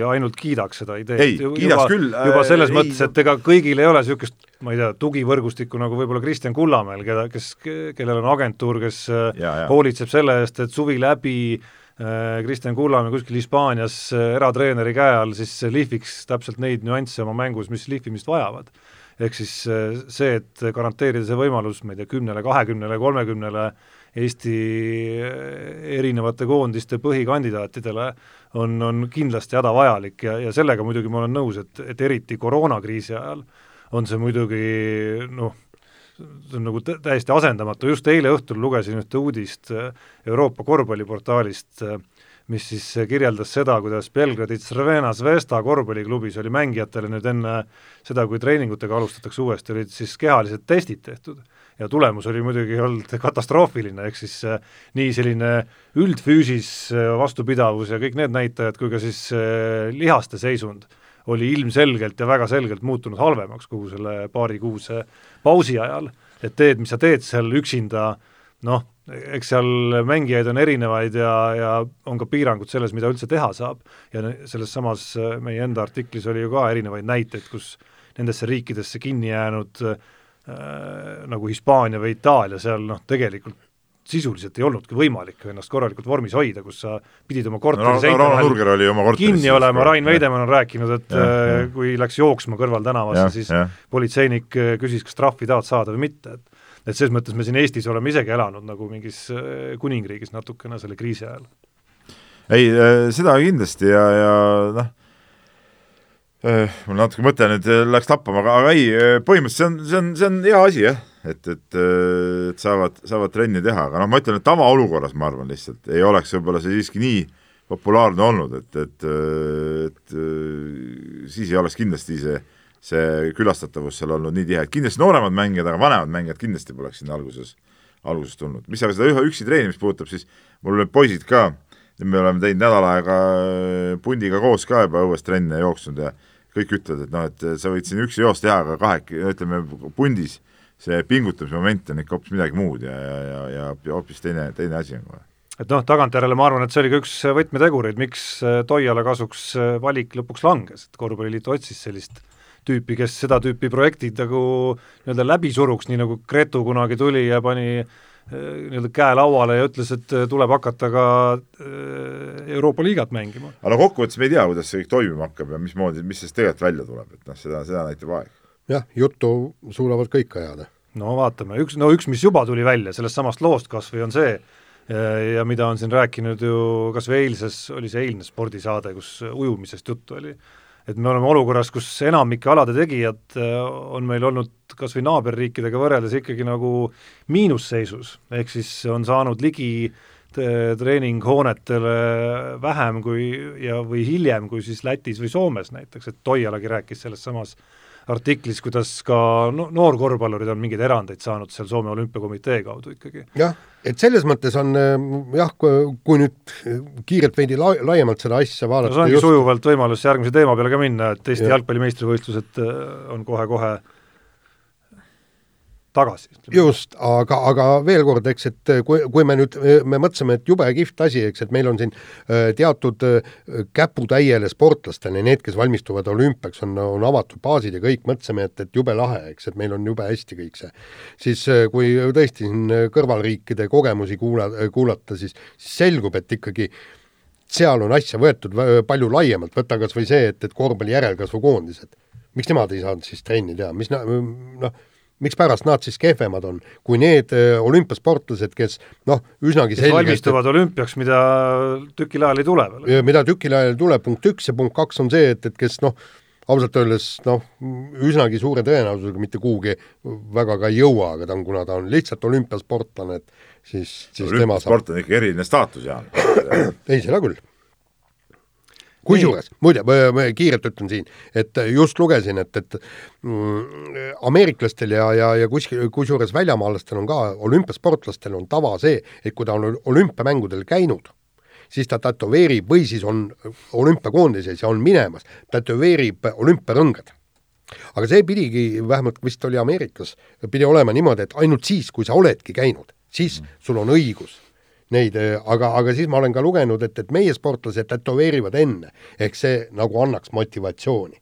[SPEAKER 3] ainult kiidaks seda ideed.
[SPEAKER 4] ei, kiidaks küll
[SPEAKER 3] äh,. juba selles ei, mõttes, et ega kõigil ei ole niisugust, ma ei tea, tugivõrgustikku nagu võib-olla Kristjan Kullamäel, keda, kes, kellel on agentuur, kes äh, hoolitseb selle eest, et suvi läbi äh, Kristjan Kullamäe kuskil Hispaanias äh, eratreeneri käe all siis lihviks täpselt neid nüansse oma mängus, mis lihvimist vajavad. Ehk siis äh, see, et garanteerida see võimalus, ma ei tea, kümnele, kahekümnele, kolmekümnele Eesti erinevate koondiste põhikandidaatidele on, on kindlasti hädavajalik ja, ja sellega muidugi ma olen nõus, et, et eriti koroonakriisi ajal on see muidugi noh, see on nagu täiesti asendamatu, just eile õhtul lugesin ühte uudist eh, Euroopa korvpalliportaalist, eh, mis siis kirjeldas seda, kuidas Belgradi Crvena Zvezda korvpalliklubis oli mängijatele nüüd enne seda, kui treeningutega alustatakse uuesti, olid siis kehalised testid tehtud. Ja tulemus oli muidugi olnud katastroofiline, ehk siis äh, nii selline üldfüüsis äh, vastupidavus ja kõik need näitajad, kui ka siis äh, lihaste seisund oli ilmselgelt ja väga selgelt muutunud halvemaks kogu selle paarikuuse pausi ajal, et teed, mis sa teed seal üksinda, noh, eks seal mängijaid on erinevaid ja, ja on ka piirangud selles, mida üldse teha saab. Ja selles samas meie enda artiklis oli ju ka erinevaid näiteid, kus nendesse riikidesse kinni jäänud äh, äh, nagu Hispaania või Itaalia, seal noh, tegelikult sisuliselt ei olnudki võimalik ennast korralikult vormis hoida, kus sa pidid oma korteri no, seinte
[SPEAKER 4] vahel
[SPEAKER 3] kinni olema, Rain Veidemann on rääkinud, et ja, äh, ja. kui läks jooksma kõrvaltänavasse, siis ja. politseinik äh, küsis, kas trahvi tahad saada või mitte, et et selles mõttes me siin Eestis oleme isegi elanud nagu mingis äh, kuningriigis natukene selle kriisi ajal.
[SPEAKER 4] ei, seda kindlasti ja, ja noh, mul natuke mõte nüüd läks tappama, aga, ei, põhimõtteliselt see on, see on, see on hea asi jah, et, et, et saavad, saavad trenni teha, aga noh, ma ütlen, et tavaolukorras ma arvan lihtsalt, ei oleks võib-olla see siiski nii populaarne olnud, et, et, et siis ei oleks kindlasti see, see külastatavus seal olnud nii tihe, et kindlasti nooremad mängijad, aga vanemad mängijad kindlasti poleks sinna alguses, alguses tulnud. mis aga seda ühe üksi treenimist puudutab, siis mul olid poisid ka, me oleme teinud nädal aega pundiga koos ka juba õues trenne jooksnud ja kõik ütlevad, et noh, et sa võid siin üksi joost teha, aga kahek-, ütleme pundis see pingutamise moment on ikka hoopis midagi muud ja, ja, ja, ja, hoopis teine, teine asi on kohe
[SPEAKER 3] et noh, tagantjärele ma arvan, et see oli ka üks võtmetegureid, miks äh, Toiala kasuks äh, valik lõpuks langes, et korvpalliliit otsis sellist tüüpi, kes seda tüüpi projektid nagu nii-öelda läbi suruks, nii nagu Gretu kunagi tuli ja pani Äh, nii-öelda käe lauale ja ütles, et tuleb hakata ka Euroopa liigat mängima.
[SPEAKER 4] aga no kokkuvõttes me ei tea, kuidas see kõik toimima hakkab ja mismoodi, mis sellest tegelikult välja tuleb, et noh, seda, seda näitab aeg.
[SPEAKER 2] jah, juttu suudavad kõik ajada.
[SPEAKER 3] No vaatame, üks, no üks, mis juba tuli välja sellest samast loost kas või on see, ja mida on siin rääkinud ju kas või eilses, oli see eilne spordisaade, kus ujumisest juttu oli, et me oleme olukorras, kus enamike alade tegijad äh, on meil olnud kas või naaberriikidega võrreldes ikkagi nagu miinusseisus, ehk siis on saanud ligi treeninghoonetele vähem kui ja, või hiljem kui siis Lätis või Soomes näiteks, et Toialagi rääkis selles samas artiklis, kuidas ka no, noorkorvpallurid on mingeid erandeid saanud seal Soome Olümpiakomitee kaudu ikkagi.
[SPEAKER 2] jah, et selles mõttes on äh, jah, kui nüüd kiirelt veidi la laiemalt seda asja vaadata
[SPEAKER 3] no see ongi just... sujuvalt võimalus järgmise teema peale ka minna, et Eesti ja. jalgpalli meistrivõistlused äh, on kohe-kohe tagasi.
[SPEAKER 2] just, aga, aga veel kord, eks, et kui, kui me nüüd, me mõtlesime, et jube kihvt asi, eks, et meil on siin äh, teatud äh, käputäiele sportlastele, need, kes valmistuvad olümpiaks, on, on avatud baasid ja kõik, mõtlesime, et, et jube lahe, eks, et meil on jube hästi kõik see. siis äh, kui tõesti siin kõrvalriikide kogemusi kuula, kuulata, siis, selgub, et ikkagi seal on asja võetud palju laiemalt, võta kas või see, et, et korvpalli järelkasvukoondised, miks nemad ei saanud siis trenni teha, mis noh, mikspärast nad siis kehvemad on kui need äh, olümpiasportlased, kes noh, üsnagi
[SPEAKER 3] kes valmistuvad olümpiaks, mida tükil ajal ei tule veel.
[SPEAKER 2] mida tükil ajal ei tule, punkt üks ja punkt kaks on see, et, et kes noh, ausalt öeldes noh, üsnagi suure tõenäosusega mitte kuhugi väga ka ei jõua, aga ta on, kuna ta on lihtsalt olümpiasportlane, et siis, siis tema
[SPEAKER 4] saab sport on ikka eriline staatus, Jaan.
[SPEAKER 2] ei, seda küll kusjuures, muide, ma kiirelt ütlen siin, et just lugesin, et, et mm, ameeriklastel ja, ja, ja kuskil, kusjuures väljamaalastel on ka, olümpiasportlastel on tava see, et kui ta on olümpiamängudel käinud, siis ta tätoveerib või siis on olümpiakoondises ja on minemas, tätoveerib olümpiarõngad. aga see pidigi, vähemalt vist oli Ameerikas, pidi olema niimoodi, et ainult siis, kui sa oledki käinud, siis sul on õigus neid, aga, aga siis ma olen ka lugenud, et, et meie sportlased tätoveerivad enne, ehk see nagu annaks motivatsiooni.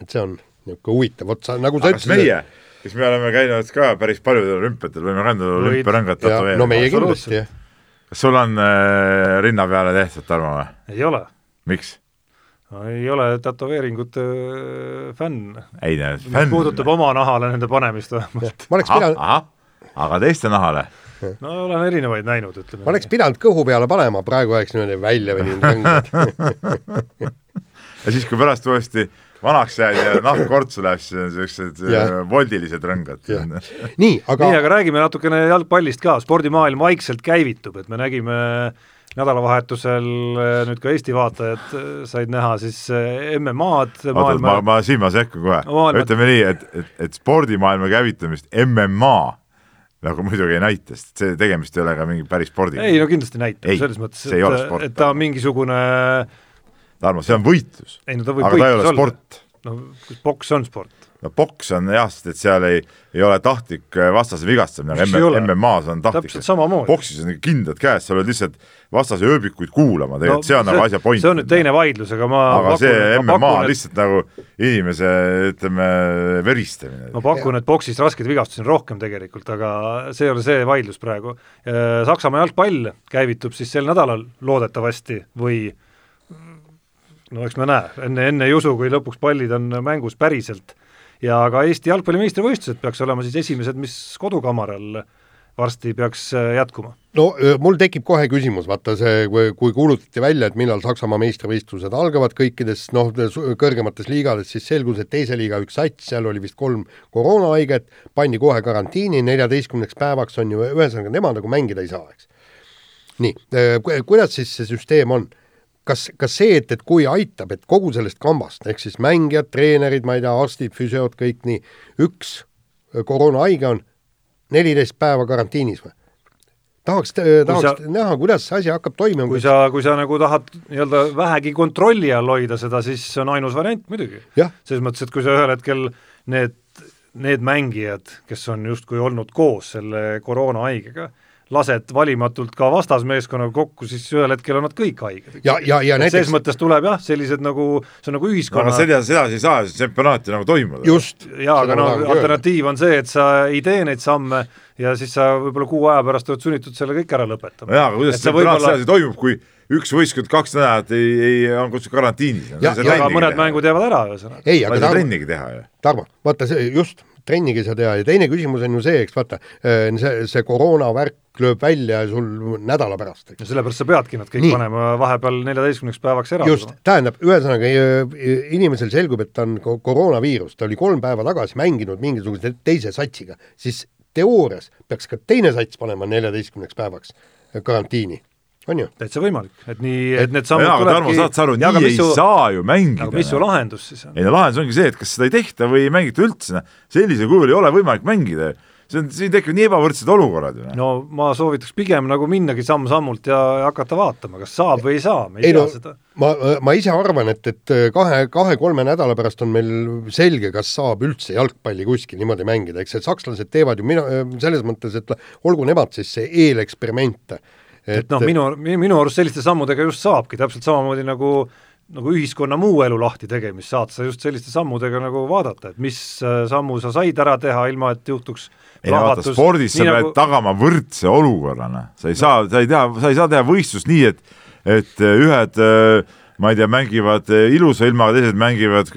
[SPEAKER 2] et see on niisugune huvitav, vot sa nagu sa
[SPEAKER 4] ütlesid meie, kes me oleme käinud ka päris paljudel olümpiatel, võime ka endale olümpiarõngad tätoveerida.
[SPEAKER 2] no meie kindlasti, jah.
[SPEAKER 4] kas sul on äh, rinna peale tehtud, Tarmo, või?
[SPEAKER 3] ei ole.
[SPEAKER 4] miks?
[SPEAKER 3] no ei ole tätoveeringute äh, fänn.
[SPEAKER 4] ei näe, fänn.
[SPEAKER 3] puudutab oma nahale nende panemist vähemalt.
[SPEAKER 2] ma oleks pidanud
[SPEAKER 4] aga teiste nahale?
[SPEAKER 3] no olen erinevaid näinud, ütleme.
[SPEAKER 2] oleks pidanud kõhu peale panema, praegu oleks niimoodi välja veninud rõngad.
[SPEAKER 4] Ja siis, kui pärast uuesti vanaks jääd ja nahk kortsu läheb, siis on niisugused äh, voldilised rõngad.
[SPEAKER 2] nii, aga
[SPEAKER 3] nii, aga räägime natukene jalgpallist ka, spordimaailm vaikselt käivitub, et me nägime nädalavahetusel äh, nüüd ka Eesti vaatajad äh, said näha siis MM-ad
[SPEAKER 4] oota, ma, ma siin ma sekkun kohe. Maailma..., ütleme nii, et, et, et spordimaailma käivitumist MMA nagu muidugi ei näita, sest see tegemist ei ole ka mingi päris spordiga.
[SPEAKER 3] ei no kindlasti näitab, selles mõttes, et, et ta on mingisugune
[SPEAKER 4] Tarmo, see on võitlus.
[SPEAKER 3] No, aga
[SPEAKER 4] ta ei ole olla. sport.
[SPEAKER 3] no poks on sport
[SPEAKER 4] no poks on jah, sest et seal ei, ei ole tahtlik äh, vastase vigastamine, MM-as on tahtlik. poksis on kindlad käes, sa oled lihtsalt vastase ööbikuid kuulama, tegelikult no, see on see, nagu asja point.
[SPEAKER 3] see on nüüd teine vaidlus, aga ma
[SPEAKER 4] aga pakun, see MMA pakun, on lihtsalt nagu inimese, ütleme, veristamine.
[SPEAKER 3] ma pakun, et poksis raskeid vigastusi on rohkem tegelikult, aga see ei ole see vaidlus praegu. Saksamaa jalgpall käivitub siis sel nädalal loodetavasti või no eks me näe, enne, enne ei usu, kui lõpuks pallid on mängus päriselt ja ka Eesti jalgpalli meistrivõistlused peaks olema siis esimesed, mis kodukamaral varsti peaks äh, jätkuma.
[SPEAKER 2] no mul tekib kohe küsimus, vaata see, kui kuulutati välja, et millal Saksamaa meistrivõistlused algavad kõikides noh, kõrgemates liigades, siis selgus, et teise liiga üks sats, seal oli vist kolm koroonahaiget, pandi kohe karantiini, neljateistkümneks päevaks on ju, ühesõnaga nemad nagu mängida ei saa, eks. nii, kuidas siis see süsteem on? Kas, kas see, et, et kui aitab, et kogu sellest kambast, ehk siis mängijad, treenerid, ma ei tea, arstid, füsiood, kõik nii, üks koroonahaige on neliteist päeva karantiinis või? tahaks, tahaks sa, näha, kuidas see asi hakkab toimima.
[SPEAKER 3] kui sa, kui sa nagu tahad nii-öelda vähegi kontrolli all hoida seda, siis see on ainus variant muidugi. selles mõttes, et kui sa ühel hetkel need, need mängijad, kes on justkui olnud koos selle koroonahaigega, lased valimatult ka vastasmeeskonnaga kokku, siis ühel hetkel on nad kõik haiged.
[SPEAKER 2] ja, ja, ja näiteks
[SPEAKER 3] selles mõttes tuleb jah, sellised nagu, see on nagu ühiskonna
[SPEAKER 4] aga seda, sedasi ei saa, tsempionaati nagu toimuda.
[SPEAKER 2] just.
[SPEAKER 3] jaa, aga no alternatiiv on see, et sa ei tee neid samme ja siis sa võib-olla kuu aja pärast oled sunnitud selle kõik ära lõpetama.
[SPEAKER 4] jaa, aga kuidas tsempionaat sedasi toimub, kui üks võistkond kaks nädalat ei, ei, on kuskil karantiinis.
[SPEAKER 3] aga mõned mängud jäävad ära ühesõnaga.
[SPEAKER 2] ei, aga
[SPEAKER 4] Tarmo, teha.
[SPEAKER 2] Tarmo, vaata see just, trennigi sa teha. Ja teine küsimus on ju see, eks vaata, äh, see, see koroonavärk lööb välja sul nädala pärast,
[SPEAKER 3] ja sellepärast sa peadki nad kõik Nii. panema vahepeal neljateistkümneks päevaks ära.
[SPEAKER 2] just, tähendab, ühesõnaga inimesel selgub, et ta on koroonaviirus, ta oli kolm päeva tagasi mänginud mingisuguse teise satsiga, siis teoorias peaks ka teine sats panema neljateistkümneks päevaks karantiini on ju?
[SPEAKER 3] täitsa võimalik, et nii, et need sammud
[SPEAKER 4] tulebki Tarmo, saad sa aru, nii ei su... saa ju mängida.
[SPEAKER 3] aga mis su lahendus siis on?
[SPEAKER 4] ei no lahendus ongi see, et kas seda ei tehta või ei mängita üldse, noh. sellisel kujul ei ole võimalik mängida. see on, siin tekivad nii ebavõrdsed olukorrad ju.
[SPEAKER 3] Noh. no ma soovitaks pigem nagu minnagi samm-sammult ja hakata vaatama, kas saab või ei saa, me ei,
[SPEAKER 2] ei
[SPEAKER 3] tea no, seda.
[SPEAKER 2] ma, ma ise arvan, et, et kahe, kahe-kolme nädala pärast on meil selge, kas saab üldse jalgpalli kuskil niimoodi mängida, eks, et sakslased teevad ju mina, selles mõttes, et olgu nemad siis see eeleksperiment
[SPEAKER 3] et, et noh, minu, minu arust selliste sammudega just saabki, täpselt samamoodi nagu nagu ühiskonna muu elu lahti tegemist saad sa just selliste sammudega nagu vaadata, et mis äh, sammu sa said ära teha, ilma et juhtuks
[SPEAKER 4] ei no vaata, spordis sa pead nagu... tagama võrdse olukorrana, sa ei saa, sa ei tea, sa ei saa teha võistlust nii, et et äh, ühed äh, ma ei tea, mängivad ilusa ilmaga, teised mängivad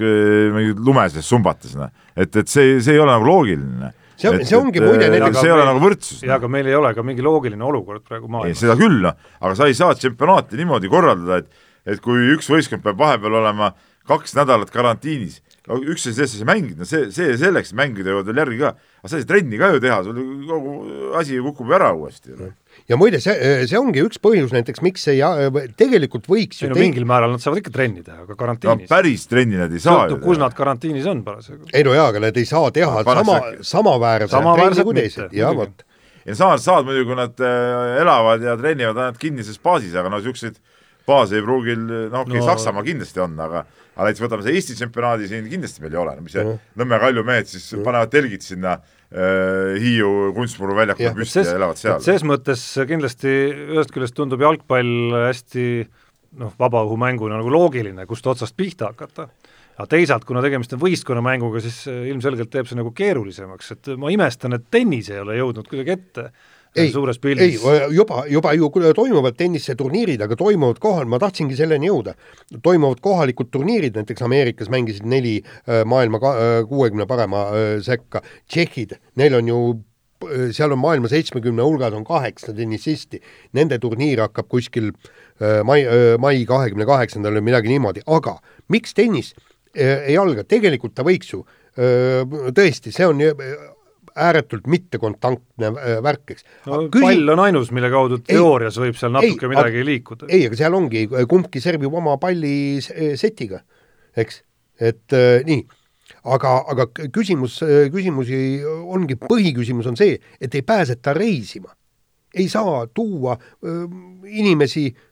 [SPEAKER 4] mingid lumeses sumbates, noh. et, et see, see ei ole nagu loogiline
[SPEAKER 2] see on, see ongi muide
[SPEAKER 4] näiteks see ei ole nagu võrdsus.
[SPEAKER 3] jaa, aga meil ei ole ka mingi loogiline olukord praegu maailmas.
[SPEAKER 4] seda küll, noh, aga sa ei saa tšempionaati niimoodi korraldada, et et kui üks võistkond peab vahepeal olema kaks nädalat karantiinis, üks asi sellesse mängida, see, see selleks, mängida jõuad veel järgi ka, aga sa ei saa trenni ka ju teha, sul kogu asi kukub ära uuesti
[SPEAKER 2] ja muide, see, see ongi üks põhjus näiteks, miks ei, tegelikult võiks
[SPEAKER 3] ei no mingil määral nad saavad ikka trenni teha, aga karantiinis
[SPEAKER 4] no,. päris trenni nad ei saa
[SPEAKER 3] sõltub, kus nad karantiinis on parasjagu.
[SPEAKER 2] ei no jaa, aga nad ei saa teha no, sama, samaväärse trenni kui teised, jaa vot.
[SPEAKER 4] ja samas saad muidugi, kui nad äh, elavad ja trennivad ainult kinnises baasis, aga no niisuguseid baase ei pruugi, no okei okay, no., Saksamaa kindlasti on, aga aga näiteks võtame see Eesti tsempionaadi siin kindlasti meil ei ole, no mis see mm. Nõmme Kalju mehed siis mm panevad telgid sinna äh, Hiiu kunstmuru väljakule püsti ses, ja elavad seal.
[SPEAKER 3] ses mõttes kindlasti ühest küljest tundub jalgpall hästi noh, vabaõhumänguna nagu loogiline, kust otsast pihta hakata. aga teisalt, kuna tegemist on võistkonnamänguga, siis ilmselgelt teeb see nagu keerulisemaks, et ma imestan, et tennis ei ole jõudnud kuidagi ette
[SPEAKER 2] ei, suures pildis. ei, juba, juba ju toimuvad tenniseturniirid, aga toimuvad kohal, ma tahtsingi selleni jõuda, toimuvad kohalikud turniirid, näiteks Ameerikas mängisid neli äh, maailma äh, kuuekümne parema äh, sekka, tšehhid, neil on ju seal on maailma seitsmekümne hulgas on kaheksa tennisisti, nende turniir hakkab kuskil mai, mai kahekümne kaheksandal või midagi niimoodi, aga miks tennis ei alga, tegelikult ta võiks ju tõesti, see on ääretult mittekontaktne äh, värk, eks.
[SPEAKER 3] no Küsi... pall on ainus, mille kaudu teoorias ei, võib seal natuke ei, midagi aga, liikuda.
[SPEAKER 2] ei, aga seal ongi, kumbki servib oma palli setiga, eks, et äh, nii. aga, aga küsimus, küsimusi ongi, põhiküsimus on see, et ei pääseta reisima. ei saa tuua äh, inimesi äh,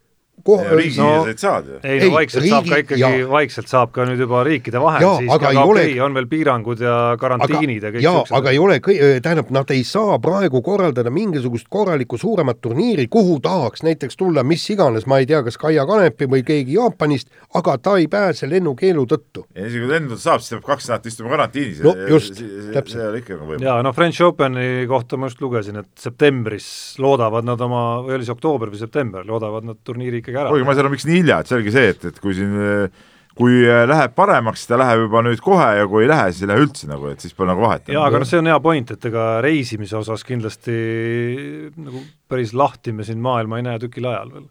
[SPEAKER 4] koh-. riigisiseseid no, saad ju.
[SPEAKER 3] ei no vaikselt riigi, saab ka ikkagi, vaikselt saab ka nüüd juba riikide vahel, siis aga okei ole... okay,, on veel piirangud ja karantiinid
[SPEAKER 2] aga, ja kõik jaa, aga ei ole, tähendab, nad ei saa praegu korraldada mingisugust korralikku suuremat turniiri, kuhu tahaks näiteks tulla mis iganes, ma ei tea, kas Kaia Kanepi või keegi Jaapanist, aga ta ei pääse lennukeelu tõttu.
[SPEAKER 4] ja isegi kui lendu saab, siis peab kaks nädalat istuma karantiinis.
[SPEAKER 2] no just, täpselt.
[SPEAKER 4] nagu
[SPEAKER 3] jaa, no French Openi kohta ma just lugesin, et septembris loodavad nad oma, või oli see oktoober või september, loodavad nad turniiri ikkagi ära.
[SPEAKER 4] kuigi ma ei saa aru, miks nii hilja, et selge see, et, et kui siin kui läheb paremaks, siis ta läheb juba nüüd kohe ja kui ei lähe, siis ei lähe üldse nagu, et siis pole nagu vahet.
[SPEAKER 3] jaa, aga noh, see on hea point, et ega reisimise osas kindlasti nagu päris lahti me siin maailma ei näe tükil ajal veel.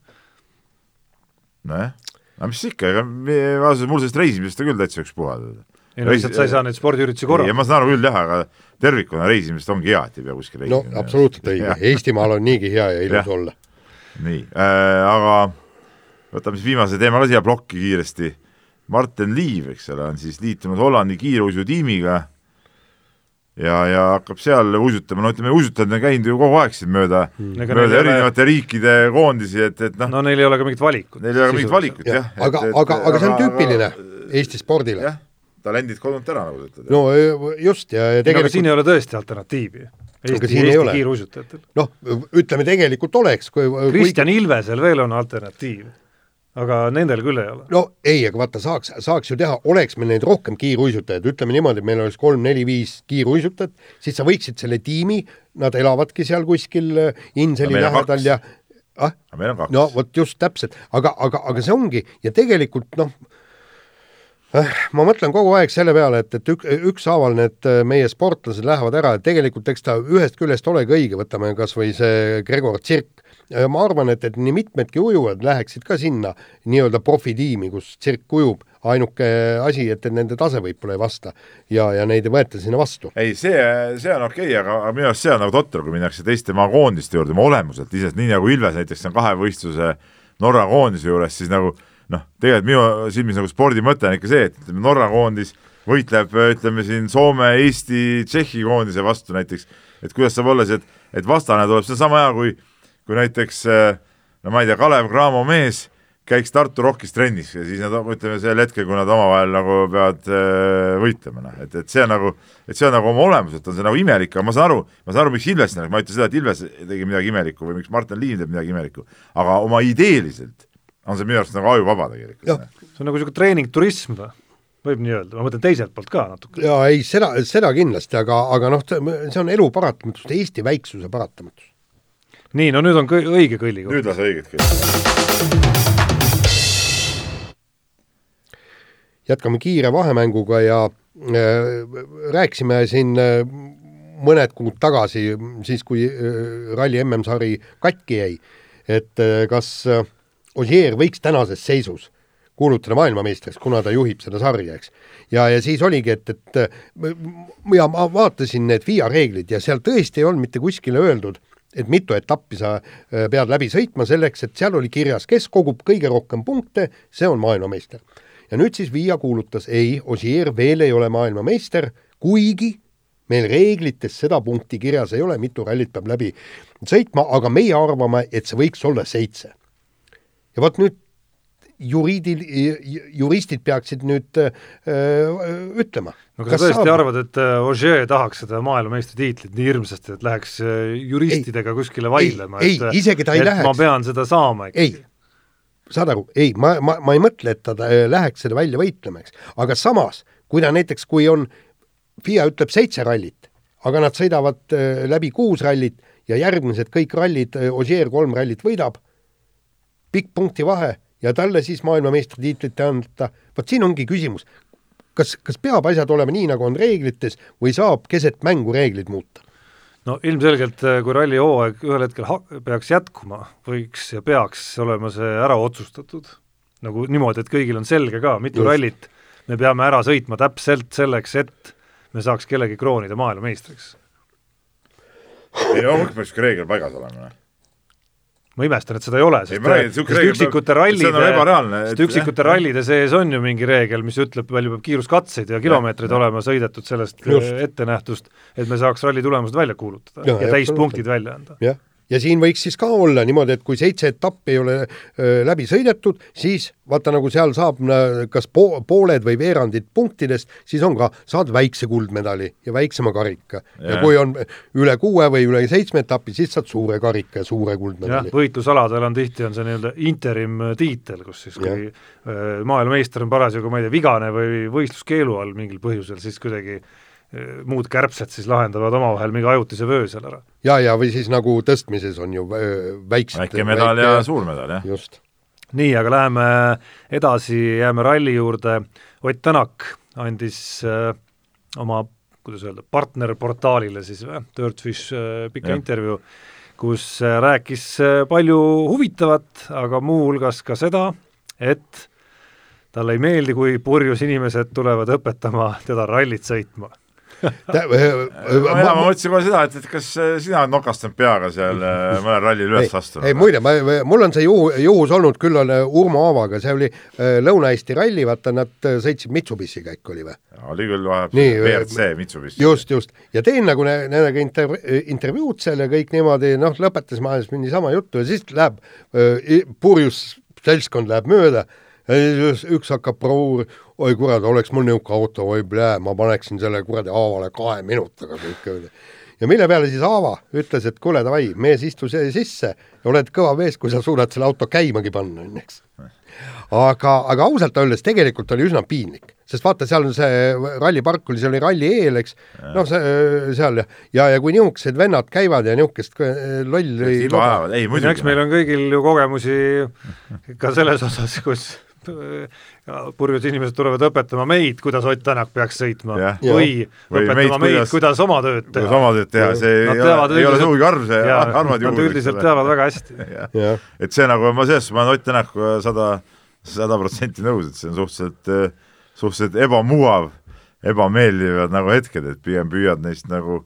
[SPEAKER 4] nojah, aga mis ikka, ega ausalt, mul sellest reisimisest on küll täitsa ükspuha.
[SPEAKER 3] ei no lihtsalt sa ei saa neid spordiüritusi korraldada.
[SPEAKER 4] ma saan aru küll jah, aga tervikuna reisimisest ongi hea, et ei pea kuskil
[SPEAKER 2] reisima. no absoluutselt õige, Eestimaal on niigi hea ja ilus olla
[SPEAKER 4] nii äh,, aga võtame siis viimase teema ka siia plokki kiiresti. Martin Liiv, eks ole, on siis liitunud Hollandi kiiruisutiimiga ja, ja hakkab seal uisutama, no ütleme, uisutajad on käinud ju kogu aeg siin mööda mm., mööda erinevate ole... riikide koondisi, et, et noh.
[SPEAKER 3] no neil ei ole ka mingit valikut.
[SPEAKER 4] Neil ei ole ka mingit valikut jah
[SPEAKER 2] ja.. aga, aga, aga see on tüüpiline aga, Eesti spordile.
[SPEAKER 4] jah, talendid kodunt ära, nagu
[SPEAKER 2] te ütlete. no just ja, ja
[SPEAKER 3] tegelikult no, siin ei ole tõesti alternatiivi Eesti, Eesti kiiruisutajatel.
[SPEAKER 2] noh, ütleme tegelikult oleks, kui
[SPEAKER 3] Kristjan kui... Ilvesel veel on alternatiiv, aga nendel küll ei ole.
[SPEAKER 2] no ei, aga vaata, saaks, saaks ju teha, oleks meil neid rohkem kiiruisutajaid, ütleme niimoodi, et meil oleks kolm-neli-viis kiiruisutajat, siis sa võiksid selle tiimi, nad elavadki seal kuskil äh, Inseli lähedal ja
[SPEAKER 4] ah? meil on kaks.
[SPEAKER 2] no vot just täpselt, aga, aga, aga see ongi ja tegelikult noh, Äh, ma mõtlen kogu aeg selle peale, et, et ük, ükshaaval need äh, meie sportlased lähevad ära, et tegelikult eks ta ühest küljest olegi õige, võtame kas või see Gregor Tsirk, äh, ma arvan, et, et nii mitmedki ujujad läheksid ka sinna nii-öelda profitiimi, kus tsirk ujub, ainuke asi, et, et nende tase võib-olla ei vasta ja, ja neid ei võeta sinna vastu.
[SPEAKER 4] ei, see, see on okei okay,, aga, minu arust see on nagu totter, kui minnakse teiste maa koondiste juurde, oma olemuselt iseenesest, nii nagu Ilves näiteks on kahevõistluse Norra koondise juures, siis nagu noh, tegelikult minu silmis nagu spordi mõte on ikka see, et ütleme, Norra koondis võitleb, ütleme siin Soome, Eesti, Tšehhi koondise vastu näiteks, et kuidas saab olla see, et, et vastane tuleb, see on sama hea, kui kui näiteks no ma ei tea, Kalev Cramo mees käiks Tartu Rockis trennis ja siis nad, ütleme sel hetkel, kui nad omavahel nagu peavad äh, võitlema, noh, et, et see on nagu, et see on nagu oma olemuselt on see nagu imelik, aga ma saan aru, ma saan aru, miks Ilves, ma ei ütle seda, et Ilves tegi midagi imelikku või miks Martin Liiv teeb midagi imelikku, aga oma ideeliselt on see minu arust nagu ajuvaba tegelikult.
[SPEAKER 3] see on nagu niisugune treeningturism või? võib nii öelda, ma mõtlen teiselt poolt ka natuke.
[SPEAKER 2] jaa, ei seda, seda kindlasti, aga, aga noh, see on elu paratamatus, Eesti väiksuse paratamatus.
[SPEAKER 3] Nii, no nüüd on kõ õige kõlli
[SPEAKER 4] nüüd lase õiget kõlli.
[SPEAKER 2] jätkame kiire vahemänguga ja äh, rääkisime siin äh, mõned kuud tagasi, siis kui äh, ralli MM-sari katki jäi, et äh, kas äh, Ogier võiks tänases seisus kuulutada maailmameistriks, kuna ta juhib seda sarja, eks. ja, ja siis oligi, et, et ja ma vaatasin need FIA reeglid ja seal tõesti ei olnud mitte kuskile öeldud, et mitu etappi sa äh, pead läbi sõitma selleks, et seal oli kirjas, kes kogub kõige rohkem punkte, see on maailmameister. ja nüüd siis FIA kuulutas, ei, Osier veel ei ole maailmameister, kuigi meil reeglites seda punkti kirjas ei ole, mitu rallit peab läbi sõitma, aga meie arvame, et see võiks olla seitse. ja vot nüüd juriidil-, juristid peaksid nüüd öö, äh, ütlema.
[SPEAKER 3] no kas sa tõesti saab? arvad, et äh, Ogier tahaks seda maailmameistritiitlit nii hirmsasti, et läheks äh, juristidega ei, kuskile vaidlema,
[SPEAKER 2] et, isegi ta ei läheks.
[SPEAKER 3] ma pean seda saama,
[SPEAKER 2] ei, saad aru, ei, ma, ma, ma ei mõtle, et ta läheks seda välja võitlema, eks, aga samas, kui ta näiteks, kui on, FIA ütleb seitse rallit, aga nad sõidavad läbi kuus rallit ja järgmised kõik rallid, Ogier kolm rallit võidab, pikk punkti vahe ja talle siis maailmameistritiitlit anda, vot siin ongi küsimus, kas, kas peab asjad olema nii, nagu on reeglites või saab keset mängu reeglid muuta?
[SPEAKER 3] no ilmselgelt, äh, kui rallihooaeg ühel hetkel ha-, peaks jätkuma, võiks ja peaks olema see ära otsustatud. nagu niimoodi, et kõigil on selge ka, mitu Just. rallit me peame ära sõitma täpselt selleks, et me saaks kellegi kroonida maailmameistriks.
[SPEAKER 4] ei no, peaks ka reegel paigas olema
[SPEAKER 3] ma imestan, et seda ei ole, sest, sest üksikute rallide, sest üksikute rallide sees on ju mingi reegel, mis ütleb, palju peab kiiruskatseid ja kilomeetreid olema sõidetud sellest Just. ettenähtust, et me saaks ralli tulemused välja kuulutada ja, ja täispunktid välja anda.
[SPEAKER 2] jah ja siin võiks siis ka olla niimoodi, et kui seitse etappi ei ole öö, läbi sõidetud, siis vaata, nagu seal saab kas po pooled või veerandid punktidest, siis on ka, saad väikse kuldmedali ja väiksema karika. ja kui on üle kuue või üle seitsme etapi, siis saad suure karika ja suure kuldmedali.
[SPEAKER 3] võitlusaladel on tihti, on see nii-öelda interim tiitel, kus siis kui maailmameister on parasjagu, ma ei tea, vigane või võistluskeelu all mingil põhjusel, siis kuidagi muud kärbsed siis lahendavad omavahel mingi ajutise vöö seal ära.
[SPEAKER 2] ja, ja või siis nagu tõstmises on ju väiksed
[SPEAKER 4] väike medal väike... ja suur medal, jah.
[SPEAKER 2] just.
[SPEAKER 3] nii, aga läheme edasi, jääme ralli juurde, Ott Tänak andis äh, oma, kuidas öelda, partnerportaalile siis või, Dirtfish äh, pika ja. intervjuu, kus äh, rääkis äh, palju huvitavat, aga muuhulgas ka seda, et talle ei meeldi, kui purjus inimesed tulevad õpetama teda rallit sõitma
[SPEAKER 4] ma mõtlesin kohe seda, et, et kas sina oled nokastanud peaga seal äh, mõnel rallil üles astunud?
[SPEAKER 2] ei muide, ma, mul on see juhu, juhus olnud küll on äh, Urmo Aavaga, see oli äh, Lõuna-Eesti ralli, vaata nad sõitsid Mitsubishi käik oli või?
[SPEAKER 4] oli küll vahepeal WRC Mitsubishi.
[SPEAKER 2] just, just, ja teen nagu nendega inter-, intervjuud seal ja kõik niimoodi, noh, lõpetasime ajas niisama juttu ja siis läheb purjus seltskond läheb mööda üks hakkab proua, oi kurat, oleks mul niisugune auto, oi plää, ma paneksin selle kuradi Aavale kahe minutiga kõik öelda. ja mille peale siis Aava ütles, et kuule, davai, mees, istu see sisse ja oled kõva mees, kui sa suudad selle auto käimagi panna, on ju, eks. aga, aga ausalt öeldes tegelikult oli üsna piinlik, sest vaata, seal on see rallipark oli, see oli ralli eel, eks, noh, see seal ja, ja, ja kui niisugused vennad käivad ja niisugust lolli
[SPEAKER 4] ei, muidugi.
[SPEAKER 3] eks meil on kõigil ju kogemusi ka selles osas, kus purjus inimesed tulevad õpetama meid, kuidas Ott Tänak peaks sõitma ja. või, või õpetama meid, kuidas, kuidas oma tööd teha.
[SPEAKER 4] kuidas oma tööd teha, see ei, ei ole sugugi arv, see arvad
[SPEAKER 3] juhul. Nad üldiselt teavad väga hästi.
[SPEAKER 4] et see nagu, ma selles suhtes, ma olen Ott Tänakuga sada, sada protsenti nõus, et see on suhteliselt, suhteliselt ebamugav, ebameeldivad nagu hetked, et pigem püüad neist nagu,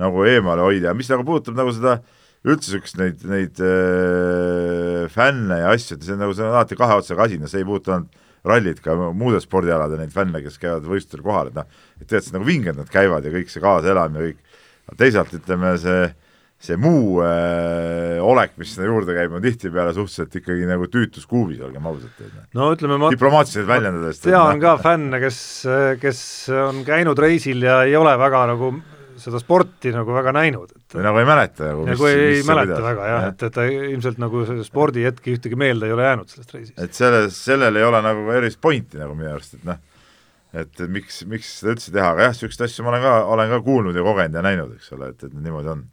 [SPEAKER 4] nagu eemale hoida ja mis nagu puudutab nagu seda üldse niisugust neid, neid äh, fänne ja asju, see on nagu, see on alati kahe otsaga asi, no see ei puutu ainult rallit, ka muude spordialade neid fänne, kes käivad võistlustel kohal, et noh, et tead, see nagu vinged nad käivad ja kõik see kaasaelamine ja kõik, teisalt ütleme, see see muu äh, olek, mis sinna juurde käib, on tihtipeale suhteliselt ikkagi nagu tüütus kuubis, olgem ausad.
[SPEAKER 3] Noh. no ütleme, ma
[SPEAKER 4] diplomaatiliselt väljendades.
[SPEAKER 3] tean ka fänne, kes, kes on käinud reisil ja ei ole väga nagu seda sporti nagu väga näinud, et
[SPEAKER 4] või nagu ei mäleta
[SPEAKER 3] nagu nagu ei, ei mäleta pidas. väga jah ja., et, et ta ilmselt nagu spordihetki ühtegi meelde ei ole jäänud sellest reisist.
[SPEAKER 4] et selles, sellel ei ole nagu erilist pointi nagu minu arust, et noh, et miks, miks seda üldse teha, aga jah, niisuguseid asju ma olen ka, olen ka kuulnud ja kogenud ja näinud, eks ole, et, et niimoodi on.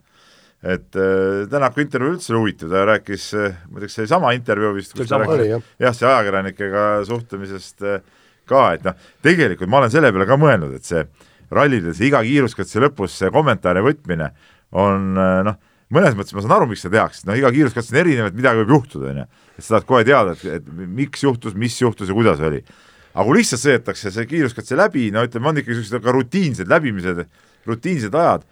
[SPEAKER 4] et äh, Tänaku intervjuu üldse oli huvitav, ta rääkis, muideks see oli sama intervjuu vist, kus ta rääkis jah, jah, see ajakirjanikega suhtlemisest äh, ka, et noh, tegelikult ma olen selle peale ka mõelnud, et see rallides iga kiiruskatse lõpus see kommentaari võtmine on noh, mõnes mõttes ma saan aru, miks seda tehakse, noh iga kiiruskatse on erinev, et midagi võib juhtuda, on ju. et sa tahad kohe teada, et, et miks juhtus, mis juhtus ja kuidas oli. aga kui lihtsalt sõidetakse see kiiruskatse läbi, no ütleme, on ikkagi niisugused ka rutiinsed läbimised, rutiinsed ajad,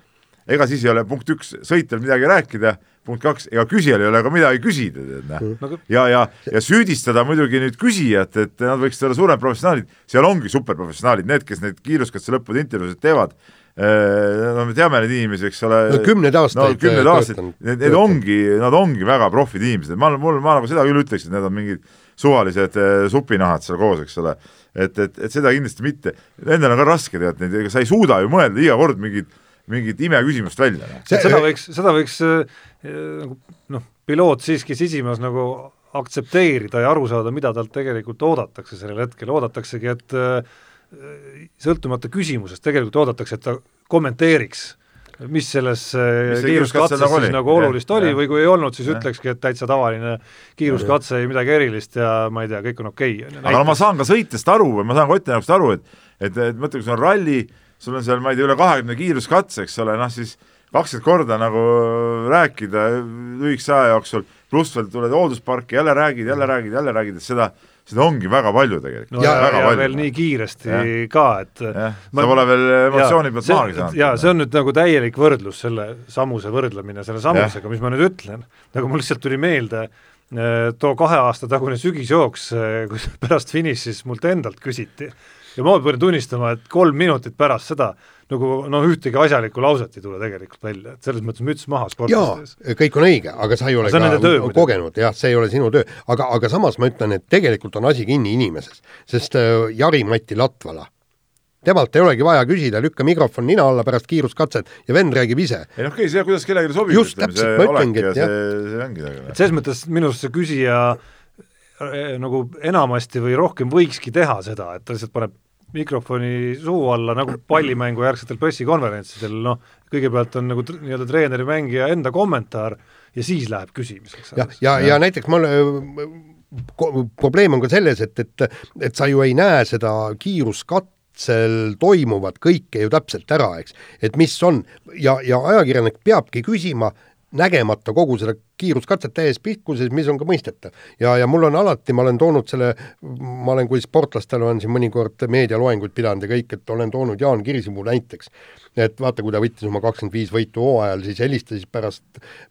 [SPEAKER 4] ega siis ei ole punkt üks, sõitjal midagi rääkida, punkt kaks, ega küsijal ei ole ka midagi küsida, tead näe. Mm. ja, ja, ja süüdistada muidugi nüüd küsijat, et nad võiksid olla suuremad professionaalid, seal ongi superprofessionaalid, need, kes neid kiiruskatse lõppude intervjuusid teevad Äh, no me teame neid inimesi, eks ole.
[SPEAKER 2] no kümneid aastaid
[SPEAKER 4] no,. kümneid aastaid, need, need ongi, nad ongi väga profid inimesed, ma, mul, ma nagu seda küll ütleks, et need on mingid suvalised äh, supinahad seal koos, eks ole. et, et, et seda kindlasti mitte, nendel on ka raske tead, neid, ega sa ei suuda ju mõelda iga kord mingit, mingit imeküsimust välja.
[SPEAKER 3] Noh. seda võiks, seda võiks äh, nagu noh, piloot siiski sisimas nagu aktsepteerida ja aru saada, mida talt tegelikult oodatakse sellel hetkel, oodataksegi, et äh, sõltumata küsimusest tegelikult oodatakse, et ta kommenteeriks, mis selles äh, kiiruskatses nagu siis nagu olulist ja, oli ja. või kui ei olnud, siis ja. ütlekski, et täitsa tavaline kiiruskatse, ei midagi erilist ja ma ei tea, kõik on okei okay..
[SPEAKER 4] aga no ma saan ka sõitjast aru või ma saan Koti jaoks aru, et et, et mõtle, kui sul on ralli, sul on seal, ma ei tea, üle kahekümne kiiruskatse, eks ole, noh siis kakskümmend korda nagu rääkida lühikese aja jooksul, pluss veel tuled hooldusparki, jälle räägid, jälle räägid, jälle räägid, et seda seda ongi väga palju tegelikult
[SPEAKER 3] no. ja, ja, ja palju. veel nii kiiresti ja. ka, et
[SPEAKER 4] jah, sa pole veel emotsiooni pealt maagi saanud.
[SPEAKER 3] jaa, see on nüüd nagu täielik võrdlus, selle Samuse võrdlemine selle Samusega, mis ma nüüd ütlen, nagu mul lihtsalt tuli meelde eh, too kahe aasta tagune sügisjooks, eh, kus pärast finišis mult endalt küsiti. Ja ma pean tunnistama, et kolm minutit pärast seda nagu noh, ühtegi asjalikku lauset ei tule tegelikult välja, et selles mõttes müts maha sportlastes.
[SPEAKER 2] kõik on õige, aga sa ei ole ka töö, kogenud, jah, see ei ole sinu töö, aga, aga samas ma ütlen, et tegelikult on asi kinni inimeses, sest äh, Jari-Mati Latvala temalt ei olegi vaja küsida, lükka mikrofon nina alla pärast kiiruskatset ja vend räägib ise.
[SPEAKER 4] ei noh, okei, see, kuidas kellelegi sobib.
[SPEAKER 2] just, täpselt, ma ütlengi, et jah.
[SPEAKER 4] see ongi nagu
[SPEAKER 3] et selles mõttes minu arust see küsija äh, nagu enamasti või rohkem võikski teha seda, et ta lihtsalt paneb mikrofoni suu alla, nagu pallimängu järgsetel pressikonverentsidel, noh, kõigepealt on nagu nii-öelda treeneri, mängija enda kommentaar ja siis läheb küsimiseks.
[SPEAKER 2] ja, ja, ja, ja näiteks mul probleem on ka selles, et, et, et sa ju ei näe seda kiiruskatsel toimuvat kõike ju täpselt ära, eks. et mis on ja, ja ajakirjanik peabki küsima nägemata kogu seda kiiruskatset täies pihkuses, mis on ka mõistetav. ja, ja mul on alati, ma olen toonud selle, ma olen, kui sportlastele olen siin mõnikord meedialoenguid pidanud ja kõik, et olen toonud Jaan Kirsipuu näiteks. et vaata, kui ta võttis oma kakskümmend viis võitu hooajal, siis helistas pärast,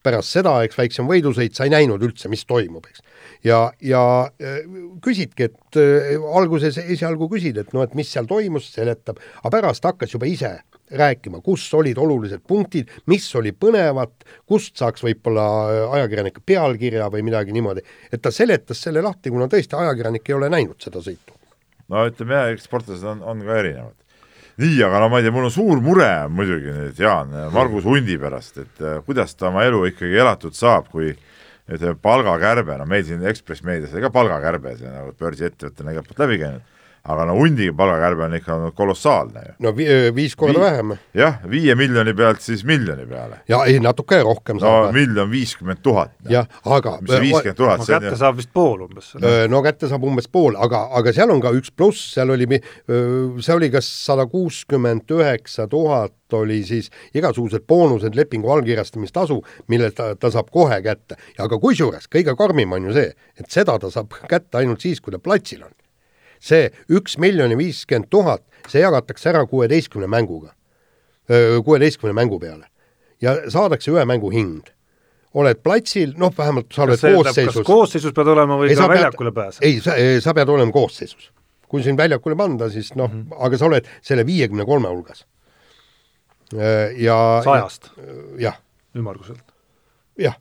[SPEAKER 2] pärast seda, eks, väiksem võidusõit, sa ei näinud üldse, mis toimub, eks. Ja, ja äh, küsidki, et äh, alguses esialgu küsid, et noh, et mis seal toimus, seletab, aga pärast hakkas juba ise rääkima, kus olid olulised punktid, mis oli põnevat, kust saaks võib-olla äh, ajakirjanik pealkirja või midagi niimoodi, et ta seletas selle lahti, kuna tõesti ajakirjanik ei ole näinud seda sõitu.
[SPEAKER 4] no ütleme jah, eks sportlased on, on ka erinevad. nii, aga no ma ei tea, mul on suur mure muidugi nüüd Jaan, Margus Hundi pärast, et äh, kuidas ta oma elu ikkagi elatud saab, kui ütleme, palgakärbe, no meil siin Ekspress meedias oli ka palgakärbe, see nagu börsiettevõttena igalt poolt läbi käinud aga no hundi palgakärbe on ikka olnud kolossaalne ju.
[SPEAKER 2] no vi viis korda Vi vähem.
[SPEAKER 4] jah, viie miljoni pealt siis miljoni peale.
[SPEAKER 2] ja ei, natuke rohkem
[SPEAKER 4] saab. no miljon viiskümmend tuhat.
[SPEAKER 2] jah, aga
[SPEAKER 4] mis see viiskümmend tuhat
[SPEAKER 3] no kätte saab vist pool umbes.
[SPEAKER 2] no kätte saab umbes pool, aga, aga seal on ka üks pluss, seal oli, see oli kas sada kuuskümmend üheksa tuhat oli siis igasugused boonused, lepingu allkirjastamistasu, mille ta, ta saab kohe kätte. aga kusjuures kõige karmim on ju see, et seda ta saab kätte ainult siis, kui ta platsil on see üks miljon ja viiskümmend tuhat, see jagatakse ära kuueteistkümne mänguga, kuueteistkümne mängu peale ja saadakse ühe mängu hind. oled platsil, noh, vähemalt sa oled koosseisus.
[SPEAKER 3] koosseisus pead olema või ei, ka väljakule pääsed?
[SPEAKER 2] ei, sa, sa pead olema koosseisus. kui sind väljakule panda, siis noh mm, -hmm. aga sa oled selle viiekümne kolme hulgas. ja
[SPEAKER 3] sajast?
[SPEAKER 2] jah.
[SPEAKER 3] ümmarguselt?
[SPEAKER 2] jah,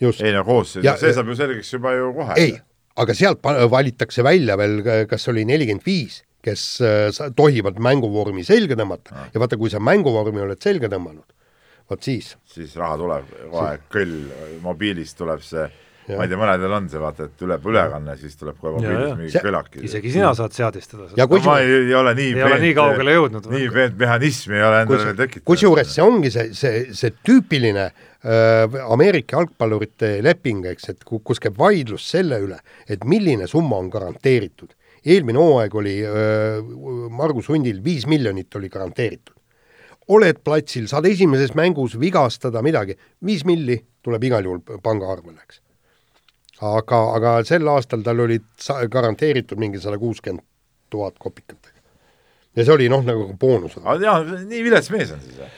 [SPEAKER 2] just.
[SPEAKER 4] ei no koosseis, see saab ju selgeks juba ju kohe.
[SPEAKER 2] ei aga sealt valitakse välja veel, kas oli nelikümmend viis, kes äh, tohivad mänguvormi selga tõmmata ja. ja vaata, kui sa mänguvormi oled selga tõmmanud, vot siis.
[SPEAKER 4] siis raha tuleb kohe, kõll, mobiilist tuleb see. Ma ei tea, mõnedel on see vaata, et tuleb ülekanne, siis tuleb kohe mobiilis mingi kõlaki.
[SPEAKER 3] isegi sina saad seadistada
[SPEAKER 4] seda. No, ma ei, ei ole nii
[SPEAKER 3] ei ole nii kaugele jõudnud.
[SPEAKER 4] nii peent mehhanismi ei ole endale veel tekitanud.
[SPEAKER 2] kusjuures see ongi see, see, see tüüpiline äh, Ameerika jalgpallurite leping, eks, et kus käib vaidlus selle üle, et milline summa on garanteeritud. eelmine hooaeg oli äh, Margus Hundil viis miljonit oli garanteeritud oled platsil, saad esimeses mängus vigastada midagi, viis milli tuleb igal juhul pangaarvele, eks. Aga, aga sel aastal tal olid garanteeritud mingi sada kuuskümmend tuhat kopikat. ja see oli noh, nagu boonus.
[SPEAKER 4] aga jaa, nii vilets mees on siis või?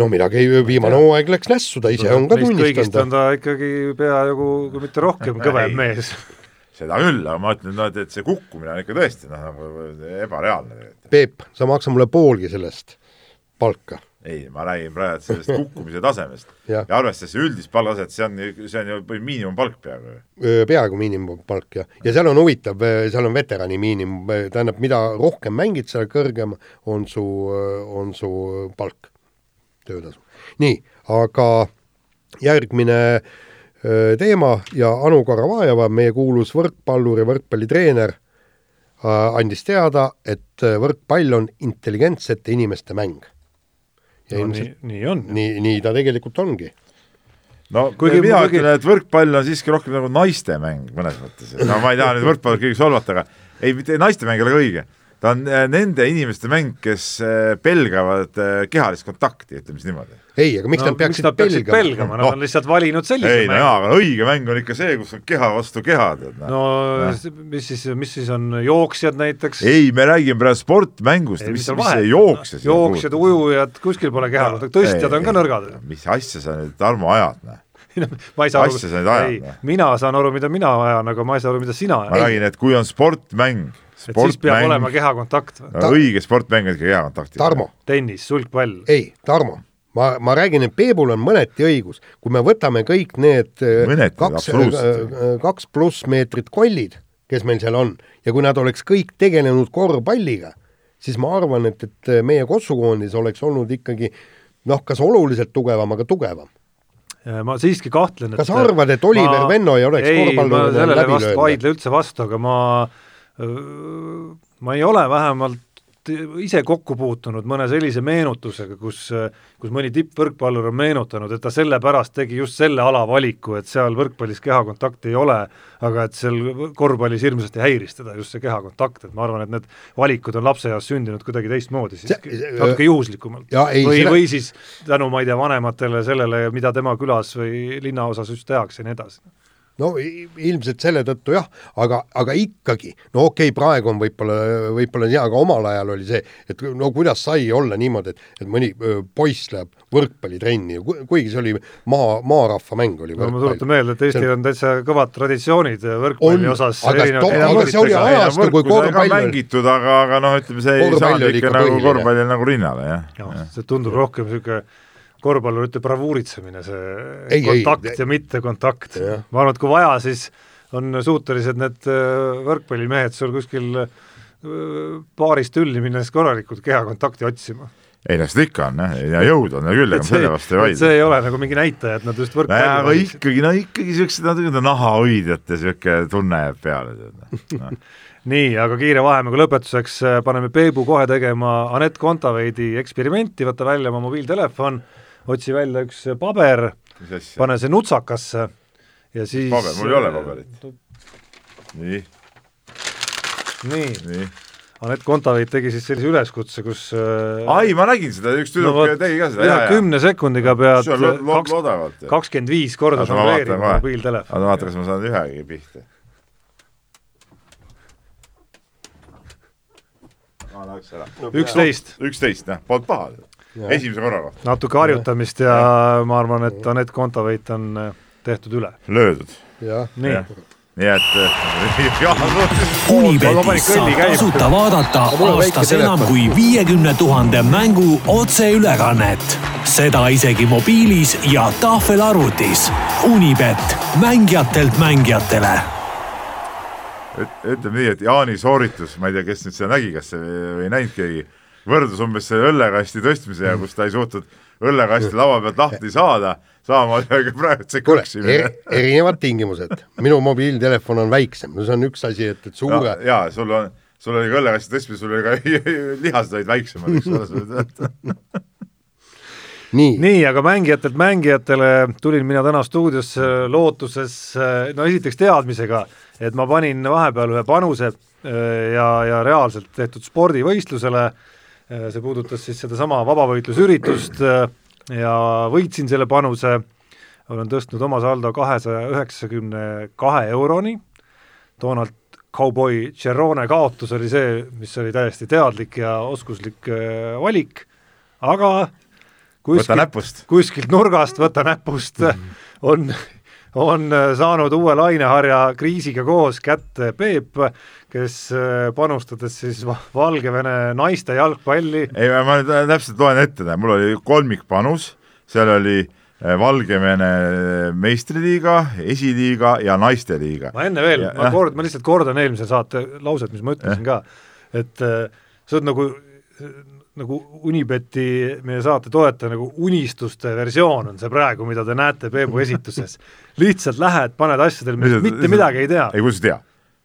[SPEAKER 2] no midagi, viimane hooaeg läks nässu, ta ise no, on ka tunnistanud. kõigist
[SPEAKER 3] on ta ikkagi peaaegu, kui mitte rohkem, kõvem mees
[SPEAKER 4] seda küll, aga ma ütlen, no et, et see kukkumine on ikka tõesti noh, nagu ebareaalne.
[SPEAKER 2] Peep, sa maksa mulle poolgi sellest palka.
[SPEAKER 4] Ei, ma räägin praegu sellest kukkumise tasemest ja, ja arvestades üldist palgataset, see on, see on ju miinimumpalk peaaegu.
[SPEAKER 2] peaaegu miinimumpalk jah, ja seal on huvitav, seal on veterani miinimum, tähendab, mida rohkem mängid, seda kõrgem on su, on su palk, töötasu. nii, aga järgmine äh, teema ja Anu Karavajeva, meie kuulus võrkpallur ja võrkpallitreener, andis teada, et võrkpall on intelligentsete inimeste mäng.
[SPEAKER 3] No ilmselt, nii, nii on.
[SPEAKER 2] nii, nii ta tegelikult ongi.
[SPEAKER 4] No kuigi mina ütlen, et võrkpall on siiski rohkem nagu naiste mäng mõnes mõttes, no ma ei taha nüüd võrkpalli kõige solvata, aga ei, mitte naiste mäng ei ole ka õige ta on äh, nende inimeste mäng, kes äh, pelgavad äh, kehalist kontakti, ütleme siis niimoodi.
[SPEAKER 2] ei, aga miks no, nad peaksid
[SPEAKER 3] nad pelgama? pelgama, nad no. on lihtsalt valinud sellise
[SPEAKER 4] ei, mängu. ei no jaa, aga õige mäng on ikka see, kus on keha vastu keha, tead.
[SPEAKER 3] no mis siis, mis siis on jooksjad näiteks?
[SPEAKER 4] ei, me räägime praegu sportmängust, mis, mis, mis see jooksja
[SPEAKER 3] no, jooksjad, ujujad, kuskil pole keha, tõstjad on ka nõrgad.
[SPEAKER 4] mis asja sa nüüd, Tarmo, ajad, noh
[SPEAKER 3] ma ei saa aru, ei, mina saan aru, mida mina ajan, aga ma ei saa aru, mida sina
[SPEAKER 4] ma räägin, et kui on sportmäng
[SPEAKER 3] et siis peab olema kehakontakt või
[SPEAKER 4] no,? õige sportmäng on ikka kehakontakt.
[SPEAKER 2] Tarmo.
[SPEAKER 3] tennis, sulgpall.
[SPEAKER 2] ei, Tarmo, ma, ma räägin, et Peebul on mõneti õigus, kui me võtame kõik need äh, mõneti, kaks, äh, äh, kaks pluss meetrit kollid, kes meil seal on, ja kui nad oleks kõik tegelenud korvpalliga, siis ma arvan, et, et meie kossukoondis oleks olnud ikkagi noh, kas oluliselt tugevam, aga tugevam
[SPEAKER 3] ma siiski kahtlen,
[SPEAKER 2] et kas sa arvad, et Oliver ma... Venno ei oleks korvpalli
[SPEAKER 3] läbi löönud? vaidle üldse vastu, aga ma ma ei ole vähemalt ise kokku puutunud mõne sellise meenutusega, kus, kus mõni tippvõrkpallur on meenutanud, et ta sellepärast tegi just selle ala valiku, et seal võrkpallis kehakontakti ei ole, aga et seal korvpallis hirmsasti häiris teda just see kehakontakt, et ma arvan, et need valikud on lapseeas sündinud kuidagi teistmoodi siiski, natuke juhuslikumalt. või selle..., või siis tänu, ma ei tea, vanematele sellele, mida tema külas või linnaosas just tehakse ja nii edasi
[SPEAKER 2] no ilmselt selle tõttu jah, aga, aga ikkagi, no okei okay,, praegu on võib-olla, võib-olla hea, aga omal ajal oli see, et no kuidas sai olla niimoodi, et, et mõni poiss läheb võrkpallitrenni, kuigi see oli maa, maarahva mäng oli
[SPEAKER 3] võrkpall. no ma tuletan meelde, et Eestil on täitsa kõvad traditsioonid võrkpalli on, osas.
[SPEAKER 2] aga, to, aga see oli ajastu, kui korvpall
[SPEAKER 4] mängitud, aga, aga noh, ütleme see ei saanud ikka nagu korvpallil nagu rinnale, jah
[SPEAKER 3] ja,. see tundub rohkem niisugune korvpallurite bravuuritsemine, see ei, kontakt ei, ja mittekontakt. ma arvan, et kui vaja, siis on suutelised need äh, võrkpallimehed sul kuskil äh, baaris tülli minnes korralikult kehakontakti otsima.
[SPEAKER 4] Ei no seda ikka on jah, ja jõud on küll, ega ma selle vastu ei vaidle.
[SPEAKER 3] see ei ole nagu mingi näitaja, et nad just võrkpalli
[SPEAKER 4] no, aga ikkagi, no ikkagi niisugused natuke nahahoidjate niisugune tunne jääb peale no..
[SPEAKER 3] nii, aga kiire vahemängu lõpetuseks äh, paneme Peebu kohe tegema Anett Kontaveidi eksperimenti, võta välja oma mobiiltelefon otsi välja üks paber, pane see nutsakasse ja siis
[SPEAKER 4] paber, mul ei ole paberit. nii.
[SPEAKER 3] nii, nii.. Anett Kontaveit tegi siis sellise üleskutse, kus
[SPEAKER 4] äh, ai, ma nägin seda, üks tüdruk no, tegi ka seda.
[SPEAKER 3] ühe kümne sekundiga pead kakskümmend viis korda žongleerima mobiiltelefoni.
[SPEAKER 4] oota, vaata, kas ma saan ühegi pihta.
[SPEAKER 3] üksteist.
[SPEAKER 4] üksteist, jah, polnud paha esimese korraga.
[SPEAKER 3] natuke harjutamist ja, ja ma arvan, et Anett Kontaveit on äh, tehtud üle.
[SPEAKER 4] löödud.
[SPEAKER 3] nii
[SPEAKER 4] ja nii et äh,
[SPEAKER 1] Unibetis saab tasuta vaadata aastas enam kui viiekümne tuhande mängu otseülekannet. seda isegi mobiilis ja tahvelarvutis. Unibet, mängijatelt mängijatele.
[SPEAKER 4] ütleme nii, et Jaani sooritus, ma ei tea, kes nüüd seda nägi, kas ei näinud keegi võrdlus umbes selle õllekasti tõstmisega, kus ta ei suutnud õllekasti laua pealt lahti saada, samamoodi praegu see kõksimine
[SPEAKER 2] er,. erinevad tingimused, minu mobiiltelefon on väiksem, no see on üks asi, et, et suure.
[SPEAKER 4] ja sul on, sul oli ka õllekasti tõstmine, sul oli ka lihased olid väiksemad, eks ole
[SPEAKER 3] nii, nii, aga mängijatelt mängijatele tulin mina täna stuudiosse lootuses, no esiteks teadmisega, et ma panin vahepeal ühe panuse äh, ja, ja reaalselt tehtud spordivõistlusele see puudutas siis sedasama vabavõitlusüritust ja võitsin selle panuse, olen tõstnud oma saldo kahesaja üheksakümne kahe euroni, toonalt kauboi Cerrone kaotus oli see, mis oli täiesti teadlik ja oskuslik valik, aga kuskilt, kuskilt nurgast, võta näpust. -hmm. on on saanud uue laineharja kriisiga koos kätte Peep, kes panustades siis Valgevene naiste jalgpalli
[SPEAKER 4] ei, ma täpselt loen ette, mul oli kolmikpanus, seal oli Valgevene meistriliiga, esiliiga ja naisteliiga.
[SPEAKER 3] ma enne veel, ma kord, ma lihtsalt kordan eelmise saate lauset, mis ma ütlesin ka, et see on nagu nagu Unibeti, meie saate toetaja nagu unistuste versioon on see praegu, mida te näete Peebu esituses. lihtsalt lähed, paned asjadele, mitte midagi ei tea.
[SPEAKER 4] ei, kuidas ei tea?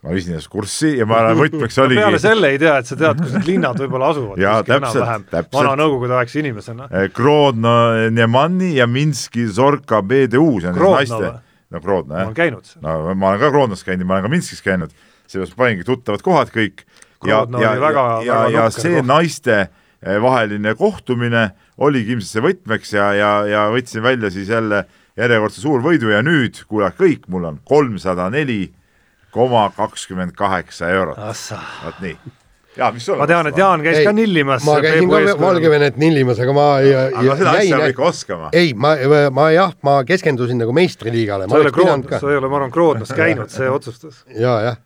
[SPEAKER 4] Ma viisin ennast kurssi ja ma võtmeks oligi
[SPEAKER 3] peale selle ei tea, et sa tead, kus need linnad võib-olla asuvad.
[SPEAKER 4] jaa, täpselt, täpselt.
[SPEAKER 3] vana nõukogudeaegse inimesena.
[SPEAKER 4] Eh, Grodno, Nemani ja Minski, Zorka, BDU, see on Grodno, siis naiste no Grodno, jah.
[SPEAKER 3] ma olen käinud seal.
[SPEAKER 4] no ma olen ka Grodnos käinud ja ma olen ka Minskis käinud, seepärast paningi tuttavad kohad kõik.
[SPEAKER 3] ja, ja, ja,
[SPEAKER 4] ja, ja see koht. naiste Eh, vaheline kohtumine oligi ilmselt see võtmeks ja, ja, ja võtsin välja siis jälle järjekordse suurvõidu ja nüüd, kuulake kõik, mul on kolmsada neli koma kakskümmend kaheksa eurot. vot nii jaa, mis sul
[SPEAKER 3] ma tean, et Jaan käis ei, ka nillimas.
[SPEAKER 2] ma käisin ka Valgevenet nillimas, aga ma
[SPEAKER 4] aga seda asja peab ikka oskama.
[SPEAKER 2] ei, ma, ma jah, ma keskendusin nagu meistriliigale.
[SPEAKER 3] sa ei ole Kroon-, sa ei ole, ma arvan, Kroodnas käinud, see otsustas.
[SPEAKER 2] jaa, jah,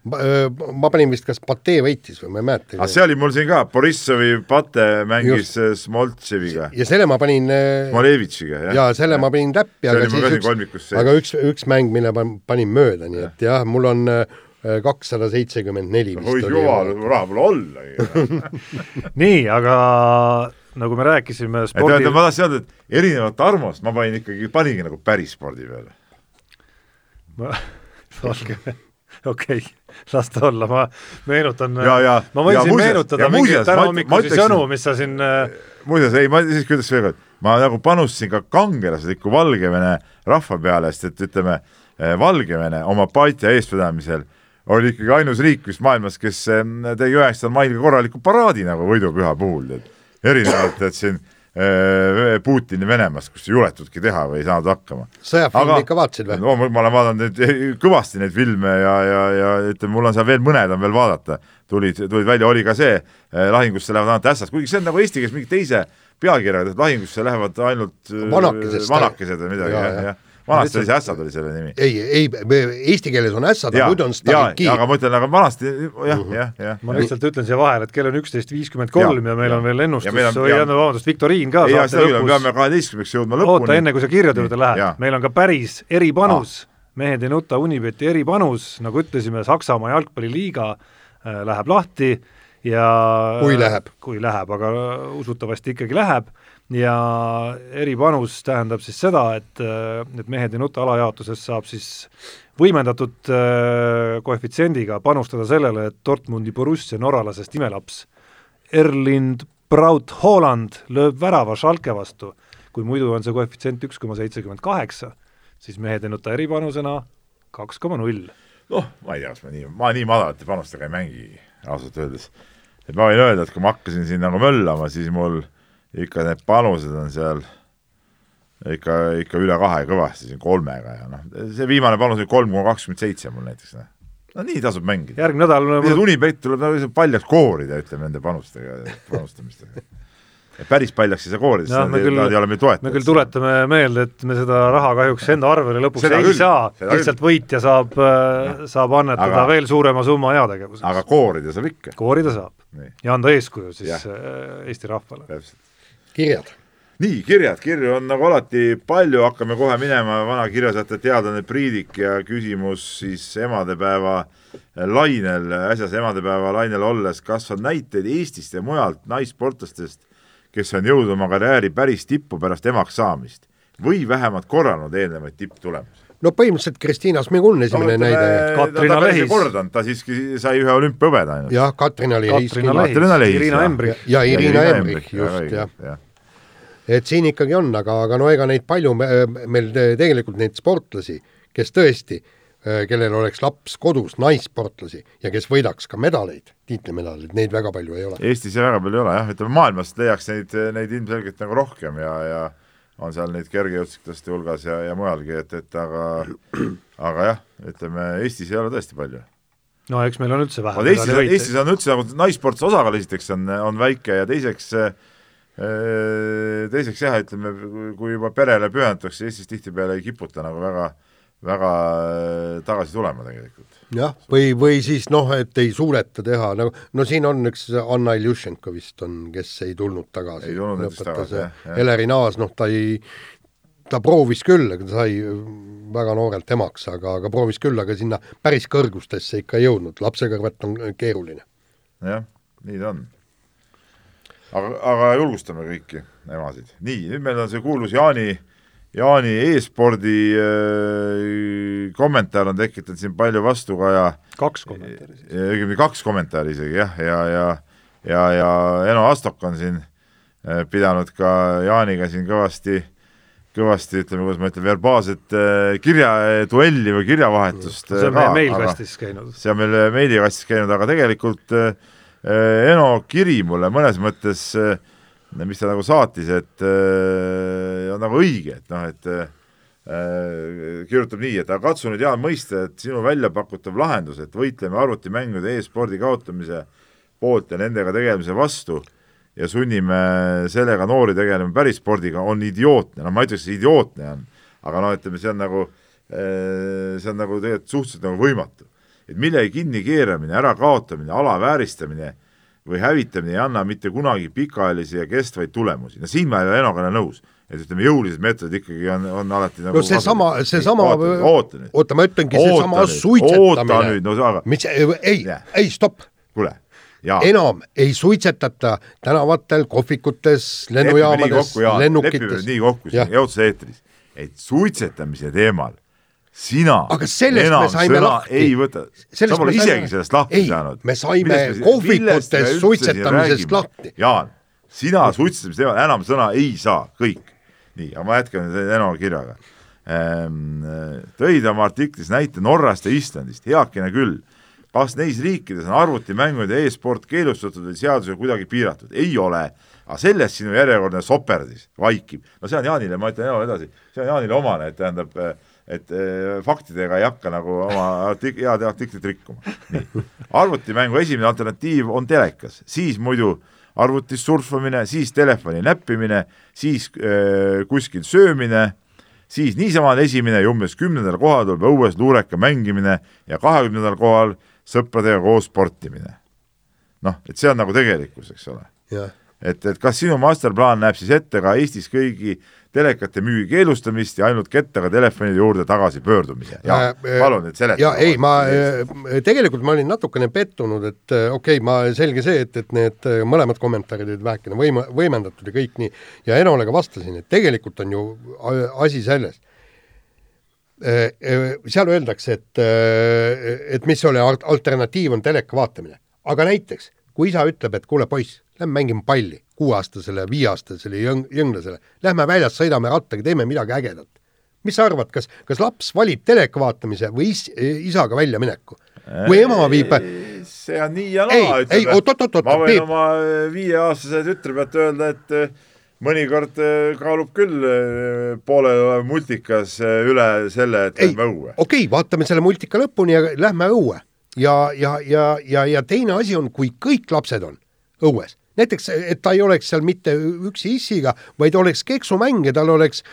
[SPEAKER 2] ma panin vist, kas Patee võitis või ma ei mäleta.
[SPEAKER 4] aga see oli mul siin ka, Borissovi Pate mängis. Smoltševiga.
[SPEAKER 2] ja selle ma panin
[SPEAKER 4] Smolevitšiga, jah.
[SPEAKER 2] jaa, selle ma panin täppi, aga siis üks, aga üks, üks mäng, mille ma panin mööda, nii et jah, mul on äh, kakssada seitsekümmend neli vist
[SPEAKER 4] oi jumal, raha pole ollagi
[SPEAKER 3] nii, aga nagu me rääkisime
[SPEAKER 4] spordi ma tahtsin öelda, et erinevalt Tarmost ma panin ikkagi, paningi nagu päris spordi peale.
[SPEAKER 3] ma, okei las ta olla, ma meenutan,
[SPEAKER 4] ma
[SPEAKER 3] võin siin meenutada mingeid tänahommikusi sõnu, mis sa siin äh,
[SPEAKER 4] muuseas, ei, ma siiski ütleks veel kord, ma nagu panustasin ka kangelaslikku Valgevene rahva peale, sest et ütleme, äh, Valgevene oma Baltia eestvedamisel oli ikkagi ainus riik vist maailmas, kes tegi üheksandal mail korraliku paraadi nagu võidupüha puhul, et erinevalt, et siin äh, Putini Venemaast, kus ei juletudki teha või ei saanud hakkama.
[SPEAKER 2] sõjafilmi ikka vaatasid või?
[SPEAKER 4] no ma olen vaadanud neid eh, kõvasti neid filme ja, ja, ja ütleme, mul on seal veel mõned on veel vaadata, tulid, tulid välja, oli ka see, eh, lahingusse lähevad ainult ässad, kuigi see on nagu eesti keeles mingi teise pealkirjaga, et lahingusse lähevad ainult
[SPEAKER 2] eh, vanakesed,
[SPEAKER 4] vanakesed või midagi, jah, jah vanasti oli see Ässad oli selle nimi.
[SPEAKER 2] ei, ei, eesti keeles on Ässad, aga muidu on Staviki.
[SPEAKER 4] aga ma ütlen, aga vanasti jah, mhm. jah, jah.
[SPEAKER 3] ma lihtsalt ütlen siia vahele, et kell on üksteist viiskümmend kolm ja meil on veel ennustus või tähendab, vabandust, viktoriin ka
[SPEAKER 4] saate lõpus. me peame kaheteistkümneks jõudma lõpuni.
[SPEAKER 3] oota, enne kui sa kirjade juurde lähed, meil on ka päris eripanus ah., mehed ei nuta Unibeti eripanus, nagu ütlesime, Saksamaa jalgpalliliiga äh, läheb lahti ja
[SPEAKER 2] kui läheb.
[SPEAKER 3] kui läheb, aga usutavasti ikkagi läheb ja eripanus tähendab siis seda, et, et mehed ei nuta alajaotuses saab siis võimendatud äh, koefitsiendiga panustada sellele, et Dortmundi Borussia norralasest imelaps Erlind Braut Haaland lööb värava Schalke vastu. kui muidu on see koefitsient üks koma seitsekümmend kaheksa, siis mehed ei nuta eripanusena kaks koma null.
[SPEAKER 4] noh, ma ei tea, kas ma nii, ma nii madalate panustega ei mängi, ausalt öeldes. et ma võin öelda, et kui ma hakkasin siin nagu möllama, siis mul äh, ikka need panused on seal ikka, ikka üle kahe kõvasti siin kolmega ja noh, see viimane panus oli kolm koma kakskümmend seitse mul näiteks, noh. no nii tasub mängida.
[SPEAKER 3] järgmine nädal
[SPEAKER 4] lihtsalt Unibet tuleb nagu paljaks koorida, ütleme, nende panustega, panustamistega päris paljaks ei saa koorida, sest nad, nad ei ole meil toetajad.
[SPEAKER 3] me küll tuletame meelde, et me seda raha kahjuks enda arvele lõpuks seda ei küll, saa, lihtsalt võitja saab, äh, saab annetada aga, veel suurema summa heategevuseks.
[SPEAKER 4] aga koorida saab ikka.
[SPEAKER 3] koorida saab. ja anda eeskuju siis ja. Äh, Eesti rahvale. täpselt
[SPEAKER 2] kirjad.
[SPEAKER 4] nii, kirjad, kirju on nagu alati palju, hakkame kohe minema, vana kirjasaate teadlane Priidik ja küsimus siis emadepäeva lainel, äsjase emadepäeva lainel olles, kas on näiteid Eestist ja mujalt naissportlastest, kes on jõudnud oma karjääri päris tippu pärast emaks saamist või vähemalt korranud eelnevaid tipptulemusi?
[SPEAKER 2] No põhimõtteliselt Kristiina Smigun esimene no, näide.
[SPEAKER 3] Katrina Lehis.
[SPEAKER 4] kordanud, ta siiski sai ühe olümpiahõbeda ainult.
[SPEAKER 2] jah, Katrina Lehis.
[SPEAKER 3] Katrina Lehis, Irina Embrich.
[SPEAKER 2] ja Irina Embrich, just, jah ja et siin ikkagi on, aga, aga no ega neid palju, meil tegelikult neid sportlasi, kes tõesti äh, kellel oleks laps kodus, naissportlasi ja kes võidaks ka medaleid, tiitlimedaleid, neid väga palju ei ole.
[SPEAKER 4] Eestis väga palju ei ole jah, ütleme maailmas leiaks neid, neid ilmselgelt nagu rohkem ja, ja on seal neid kergejõustiklaste hulgas ja, ja mujalgi, et, et aga aga jah, ütleme Eestis ei ole tõesti palju
[SPEAKER 3] no eks meil on üldse vähe.
[SPEAKER 4] Eestis, Eestis on üldse nagu naissportlase osakaal esiteks on, on väike ja teiseks äh, teiseks jah, ütleme, kui juba perele pühendatakse, Eestis tihtipeale ei kiputa nagu väga, väga äh, tagasi tulema tegelikult.
[SPEAKER 2] Jah, või, või siis noh, et ei suudeta teha, nagu no siin on üks Anna Iljušenko vist on, kes ei tulnud tagasi.
[SPEAKER 4] ei tulnud näiteks tagasi, jah,
[SPEAKER 2] jah. Eleri Naas, noh, ta ei, ta proovis küll, ta sai väga noorelt emaks, aga, aga proovis küll, aga sinna päris kõrgustesse ikka ei jõudnud, lapse kõrvalt on keeruline.
[SPEAKER 4] jah, nii ta on aga, aga julgustame kõiki emasid. nii, nüüd meil on see kuulus Jaani, Jaani e-spordi äh, kommentaar on tekitanud siin palju vastukaja.
[SPEAKER 3] kaks kommentaari siis.
[SPEAKER 4] õigemini kaks kommentaari isegi jah, ja, ja, ja, ja Eno Astok on siin äh, pidanud ka Jaaniga siin kõvasti kõvasti, ütleme, kuidas ma ütlen, verbaalset äh, kirjaduelli või kirjavahetust.
[SPEAKER 3] see on meil meilkastis käinud.
[SPEAKER 4] see on meil meilikastis käinud, aga tegelikult Eno kiri mulle mõnes mõttes, äh, mis ta nagu saatis, et äh, on nagu õige, et noh, et äh, kirjutab nii, et aga katsu nüüd, Jaan, mõista, et sinu välja pakutav lahendus, et võitleme arvutimängude e-spordi kaotamise poolt ja nendega tegelemise vastu ja sunnime sellega noori tegelema päris spordiga, on idiootne, no ma ei ütleks, idiootne on, aga noh, ütleme, see on nagu, see on nagu tegelikult suhteliselt nagu võimatu. Et millegi kinnikeeramine, ärakaotamine, alavääristamine või hävitamine ei anna mitte kunagi pikaajalisi ja kestvaid tulemusi, no siin ma ei ole Enoga nõus et ütleme, jõulised meetodid ikkagi on, on alati nagu
[SPEAKER 2] no seesama, seesama
[SPEAKER 4] oota nüüd.
[SPEAKER 2] oota, ma ütlengi, seesama suitsetamine.
[SPEAKER 4] nüüd, no aga
[SPEAKER 2] mis, ei, ei, stopp.
[SPEAKER 4] kuule,
[SPEAKER 2] enam ei suitsetata tänavatel, kohvikutes, lennujaamades, lennukites.
[SPEAKER 4] nii kokku siin Jõudsa eetris, et suitsetamise teemal sina
[SPEAKER 2] aga sellest me saime lahti.
[SPEAKER 4] ei võta, sa pole isegi saime... sellest lahti ei, saanud.
[SPEAKER 2] me saime kohvikutes suitsetamisest lahti.
[SPEAKER 4] Jaan, sina suitsetamise teemal enam sõna ei saa, kõik. nii, aga ma jätkan Eno kirjaga ehm,. tõid oma artiklis näite Norrast ja Islandist, heakene küll. kas neis riikides on arvutimängude e-sport keelustatud või seadusega kuidagi piiratud? ei ole aga sellest sinu järjekordne soperdis vaikib. no see on Jaanile, ma ütlen Enole edasi, see on Jaanile omane, et tähendab äh, et äh, faktidega ei hakka nagu oma artik-, head artiklit rikkuma. nii, arvutimängu esimene alternatiiv on telekas, siis muidu arvutis surfamine, siis telefoni näppimine, siis äh, kuskil söömine, siis niisama on esimene ja umbes kümnendal kohal tuleb õues luureka mängimine ja kahekümnendal kohal sõpradega koos sportimine. noh, et see on nagu tegelikkus, eks ole. et, et kas sinu masterplaan näeb siis ette ka Eestis kõigi äh, telekate müügi keelustamist ja ainult kettaga telefonide juurde tagasi pöördumise. ja äh, äh, palun nüüd seleta.
[SPEAKER 2] ja ei, ma äh, tegelikult ma olin natukene pettunud, et äh, okei okay,, ma, selge see, et, et need äh, mõlemad kommentaarid olid vähekene võim-, võimendatud ja kõik nii, ja Enole ka vastasin, et tegelikult on ju asi selles äh,, seal öeldakse, et, et mis oli alternatiiv, on teleka vaatamine. aga näiteks, kui isa ütleb, et kuule poiss, lähme mängime palli kuueaastasele, viieaastasele jõng-, jõnglasele. Lähme väljas, sõidame rattaga, teeme midagi ägedat. mis sa arvad, kas, kas laps valib teleka vaatamise või is, isaga väljamineku? kui ema viib
[SPEAKER 4] see on nii ja naa,
[SPEAKER 2] ütleme. ma
[SPEAKER 4] võin Peep. oma viieaastase tütre pealt öelda, et eh, mõnikord eh, kaalub küll eh, pooleliolev multikas üle selle, et lähme õue.
[SPEAKER 2] okei okay,, vaatame selle multika lõpuni ja lähme õue. ja, ja, ja, ja, ja teine asi on, kui kõik lapsed on õues, näiteks, et ta ei oleks seal mitte üksi issiga, vaid oleks keksumäng ja tal oleks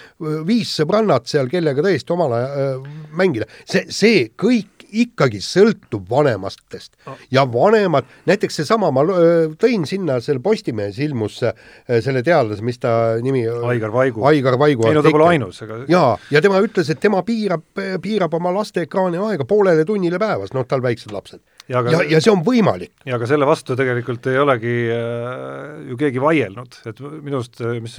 [SPEAKER 2] viis sõbrannat seal, kellega tõesti omal ajal mängida. see, see kõik ikkagi sõltub vanemastest ja vanemad, näiteks seesama, ma tõin sinna selle Postimehes ilmus selle teadlase, mis ta nimi
[SPEAKER 3] Aigar Vaigu.
[SPEAKER 2] Aigar Vaigu.
[SPEAKER 3] ei no ta pole ainus, aga
[SPEAKER 2] jaa, ja tema ütles, et tema piirab, piirab oma laste ekraani aega poolele tunnile päevas, noh, tal väiksed lapsed ja, ja, ja see on võimalik.
[SPEAKER 3] ja aga selle vastu tegelikult ei olegi äh, ju keegi vaielnud, et minu arust, äh, mis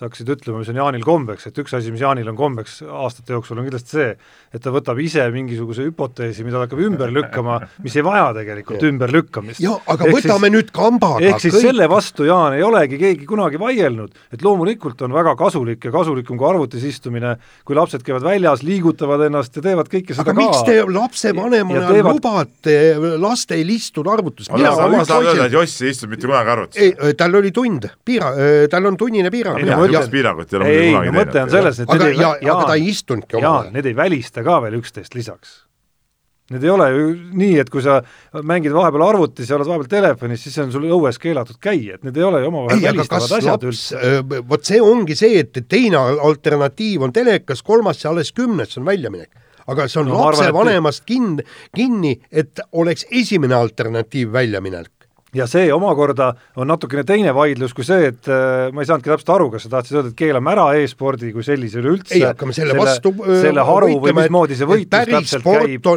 [SPEAKER 3] sa, hakkasid ütlema, mis on Jaanil kombeks, et üks asi, mis Jaanil on kombeks aastate jooksul, on kindlasti see, et ta võtab ise mingisuguse hüpoteesi, mida ta hakkab ümber lükkama, mis ei vaja tegelikult ümberlükkamist.
[SPEAKER 2] jaa, aga ehk võtame siis, nüüd kambaga
[SPEAKER 3] ehk siis kõik... selle vastu, Jaan, ei olegi keegi kunagi vaielnud, et loomulikult on väga kasulik ja kasulikum kui arvutis istumine, kui lapsed käivad väljas, liigutavad ennast ja teevad kõike seda
[SPEAKER 2] aga ka. miks te lapsevanemana teevad... lubate lastel istuda arvutis?
[SPEAKER 4] mina samas tahan öelda, et Joss ei istunud mitte kunagi arvutis.
[SPEAKER 2] ei, tal oli tund, piira-, tal on tunnine piirang
[SPEAKER 4] niisugust piirangut ei ole
[SPEAKER 3] muidugi kunagi teinud. mõte on selles, et
[SPEAKER 2] aga, ja, Jaan, aga ta ei istunudki
[SPEAKER 3] omavahel. Need ei välista ka veel üksteist lisaks. Need ei ole ju nii, et kui sa mängid vahepeal arvutis ja oled vahepeal telefonis, siis on sul õues keelatud käia, et need ei ole ju omavahel välistavad asjad laps, üldse.
[SPEAKER 2] vot see ongi see, et teine alternatiiv on telekas, kolmas ja alles kümnes on väljaminek aga see on no, lapsevanemast kin-, kinni, et oleks esimene alternatiiv väljaminek
[SPEAKER 3] ja see omakorda on natukene teine vaidlus kui see, et äh, ma ei saanudki täpselt aru, kas sa tahtsid öelda, et keelame ära e-spordi kui sellise üleüldse.
[SPEAKER 2] ei, hakkame selle, selle vastu
[SPEAKER 3] selle haru võitlema, või mismoodi see võitlus täpselt käib.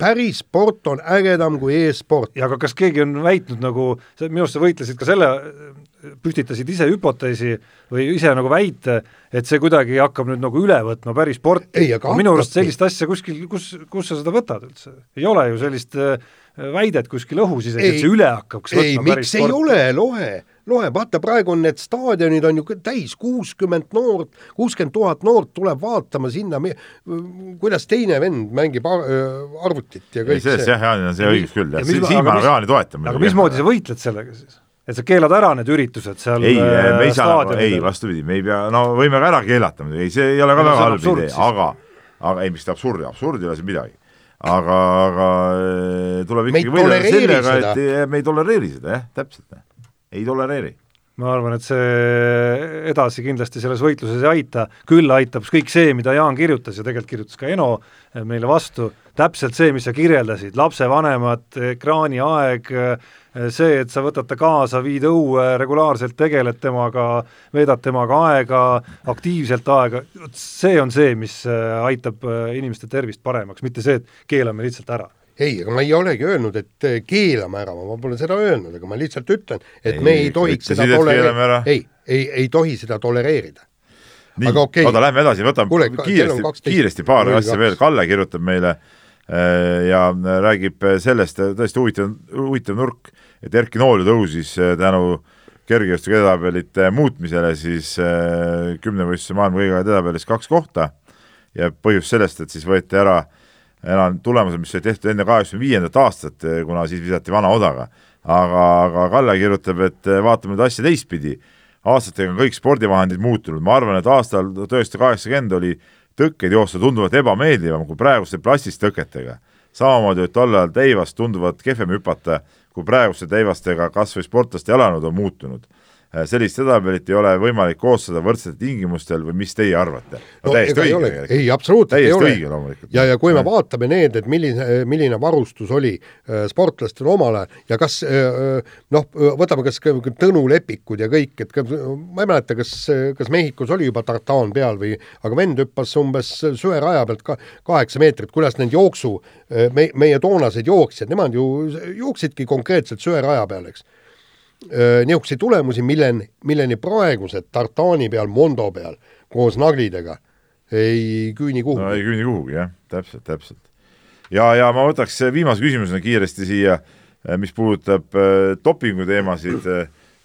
[SPEAKER 2] päris sport on ägedam kui e-sport.
[SPEAKER 3] ja aga kas keegi on väitnud nagu, minu arust sa võitlesid ka selle, püstitasid ise hüpoteesi või ise nagu väite, et see kuidagi hakkab nüüd nagu üle võtma päris sporti. minu arust sellist asja kuskil, kus, kus sa seda võtad üldse? ei ole ju sellist äh, väidet kuskil õhus isegi, et see üle hakkaks
[SPEAKER 2] võtma ei, miks ei sporti. ole, loe, loe, vaata praegu on need staadionid on ju täis, kuuskümmend noort, kuuskümmend tuhat noort tuleb vaatama sinna, kuidas teine vend mängib arvutit ja kõik
[SPEAKER 4] ei, see. jah, Jaanil on see õigus küll, jah, siin ma Jaani toetan.
[SPEAKER 3] aga mismoodi sa võitled sellega siis? et sa keelad ära need üritused seal
[SPEAKER 4] ei, me ei saa, ei vastupidi, me ei pea, no võime ka ära keelata muidugi, ei see ei ole ka väga halb idee, aga aga ei, mis ta absurd, absurd ei ole siin midagi aga, aga eh, tuleb ikkagi võidelda sellega, et eh, me ei tolereeri seda, jah, täpselt, ei tolereeri.
[SPEAKER 3] Ma arvan, et see edasi kindlasti selles võitluses ei aita, küll aitab kõik see, mida Jaan kirjutas ja tegelikult kirjutas ka Eno meile vastu, täpselt see, mis sa kirjeldasid, lapsevanemad, ekraaniaeg, see, et sa võtad ta kaasa, viid õue, regulaarselt tegeled temaga, veedad temaga aega, aktiivselt aega, see on see, mis äh, aitab äh, inimeste tervist paremaks, mitte see, et keelame lihtsalt ära.
[SPEAKER 2] Ei, aga ma ei olegi öelnud, et äh, keelame ära, ma pole seda öelnud, aga ma lihtsalt ütlen, et ei, me ei tohiks seda tolereerida, ei, ei, ei tohi seda tolereerida.
[SPEAKER 4] nii, okay. oota, lähme edasi, võtame kiiresti, kiiresti paar asja veel, Kalle kirjutab meile ja räägib sellest, tõesti huvitav, huvitav nurk et Erki Nool tõusis äh, tänu kergejõustiku edetabelite muutmisele siis äh, kümnevõistluse maailma kõige edetabelis kaks kohta. Ja põhjus sellest, et siis võeti ära enam tulemused, mis olid tehtud enne kaheksakümne viiendat aastat, äh, kuna siis visati vana odaga. aga, aga Kalle kirjutab, et vaatame nüüd asja teistpidi, aastatega on kõik spordivahendid muutunud, ma arvan, et aastal tuhat üheksasada kaheksakümmend oli tõkkeid joosta tunduvalt ebameeldivam kui praeguste plastist tõketega. samamoodi olid tol ajal teivast tunduvalt kehvem hüpata kui praeguste teivastega kas või sportlaste jalanõud on muutunud sellist edetabellit ei ole võimalik koostada võrdsetel tingimustel või mis teie arvate?
[SPEAKER 2] no täiesti õige ei, absoluutselt
[SPEAKER 4] ei ole. õige loomulikult.
[SPEAKER 2] ja, ja kui me vaatame need, et milline, milline varustus oli äh, sportlastel omal ajal ja kas äh, noh, võtame kas Tõnu Lepikud ja kõik, et ma ei mäleta, kas, kas Mehhikos oli juba tartaan peal või, aga vend hüppas umbes söeraja pealt ka kaheksa meetrit, kuidas need jooksu, me, meie toonased jooksjad, nemad ju jooksidki konkreetselt söeraja peal, eks niisuguseid tulemusi, milleni, milleni praegused tartaani peal, Mondo peal koos naglidega ei küüni kuhugi.
[SPEAKER 4] no ei küüni kuhugi jah, täpselt, täpselt. ja, ja ma võtaks viimase küsimusena kiiresti siia, mis puudutab äh, dopingu teemasid,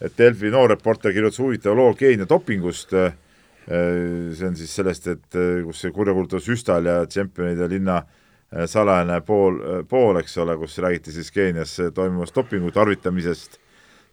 [SPEAKER 4] et Delfi noor reporter kirjutas huvitava loo Keenia dopingust äh,, see on siis sellest, et äh, kus see kurjakuulutav süstal ja tšempionide linna äh, salajane pool, äh, pool, eks ole, kus räägiti siis Keenias toimuvast dopingu tarvitamisest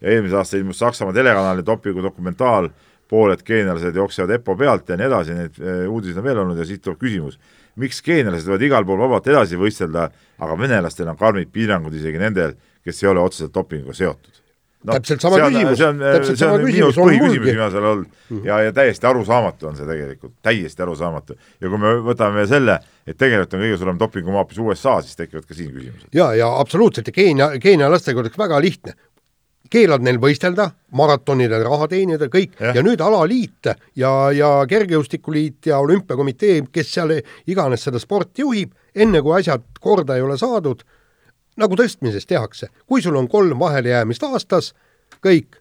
[SPEAKER 4] ja eelmisel aastal ilmus Saksamaa telekanali dopingu dokumentaal, pooled geenialased jooksevad EPPO pealt ja nii edasi, neid eh, uudiseid on veel olnud ja siit tuleb küsimus, miks geenialased võivad igal pool vabalt edasi võistelda, aga venelastel on karmid piirangud isegi nendel, kes ei ole otseselt dopinguga seotud
[SPEAKER 2] no,. täpselt sama küsimus.
[SPEAKER 4] see on, see on minu põhiküsimus viimasel ajal olnud -hmm. ja, ja täiesti arusaamatu on see tegelikult, täiesti arusaamatu. ja kui me võtame selle, et tegelikult on kõige suurem dopingumaa hoopis USA, siis tekivad ka siin küsimused.
[SPEAKER 2] ja, ja absoluutselt ja Keenia, Keenia lastega oleks väga lihtne keelad neil võistelda, maratonidel raha teenida, kõik, ja nüüd alaliit ja, ja kergejõustikuliit ja olümpiakomitee, kes seal iganes seda sporti juhib, enne kui asjad korda ei ole saadud, nagu tõstmises tehakse, kui sul on kolm vahelejäämist aastas, kõik,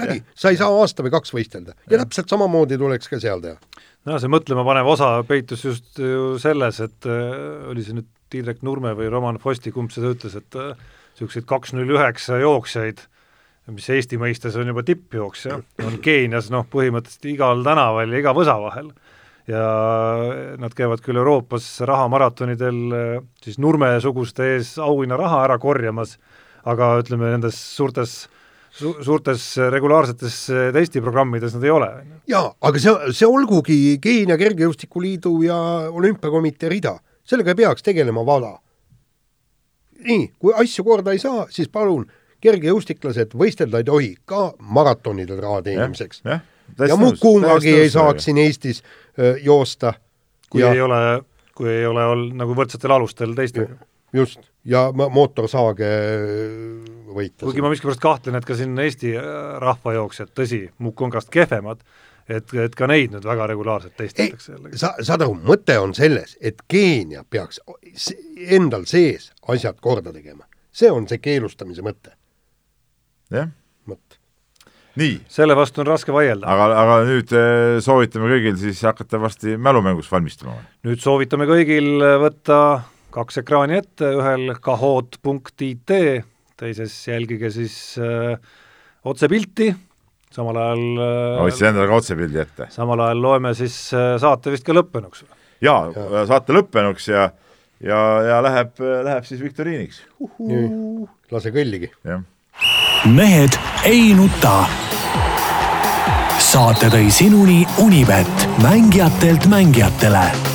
[SPEAKER 2] läbi, sa ei saa aasta või kaks võistelda. Ja täpselt samamoodi tuleks ka seal teha.
[SPEAKER 3] no see mõtlemapanev osa peitus just ju selles, et äh, oli see nüüd Tiidrek Nurme või Roman Fosti, kumb seda ütles, et niisuguseid kaks null üheksa jooksjaid, mis Eesti mõistes on juba tippjooksja, on Keenias noh, põhimõtteliselt igal tänaval ja iga võsa vahel ja nad käivad küll Euroopas rahamaratonidel äh, siis Nurme-suguste ees auhinnaraha ära korjamas, aga ütleme, nendes suurtes su-, suurtes regulaarsetes testiprogrammides nad ei ole.
[SPEAKER 2] jaa, aga see, see olgugi Keenia Kergejõustikuliidu ja Olümpiakomitee rida, sellega ei peaks tegelema WADA. Nii, kui asju korda ei saa, siis palun, kergejõustiklased võistelda ei tohi ka maratonidel raha teenimiseks. ja, ja, ja Mukungagi ei saaks siin Eestis öö, joosta.
[SPEAKER 3] kui ja, ei ole, kui ei ole olnud nagu võrdsetel alustel teistega.
[SPEAKER 2] just, ja mootorsaage võita.
[SPEAKER 3] kuigi ma miskipärast kahtlen, et ka siin Eesti rahvajooksjad, tõsi, Mukungast kehvemad, et, et ka neid nüüd väga regulaarselt testitakse jällegi.
[SPEAKER 2] sa, saad aru, mõte on selles, et Keenia peaks endal sees asjad korda tegema. see on see keelustamise mõte.
[SPEAKER 4] jah.
[SPEAKER 2] vot
[SPEAKER 4] nii.
[SPEAKER 3] selle vastu on raske vaielda.
[SPEAKER 4] aga, aga nüüd eh, soovitame kõigil siis hakata varsti mälumängus valmistuma?
[SPEAKER 3] nüüd soovitame kõigil võtta kaks ekraani ette, ühel kahoot.it, teises jälgige siis äh, otsepilti, samal ajal
[SPEAKER 4] äh, hoidsin endale ka otsepildi ette.
[SPEAKER 3] samal ajal loeme siis äh, saate vist ka lõppenuks.
[SPEAKER 4] jaa ja., saate lõppenuks ja ja, ja läheb, läheb siis viktoriiniks.
[SPEAKER 2] lase kõlligi.
[SPEAKER 1] mehed ei nuta. saate tõi sinuni Unibet, mängijatelt mängijatele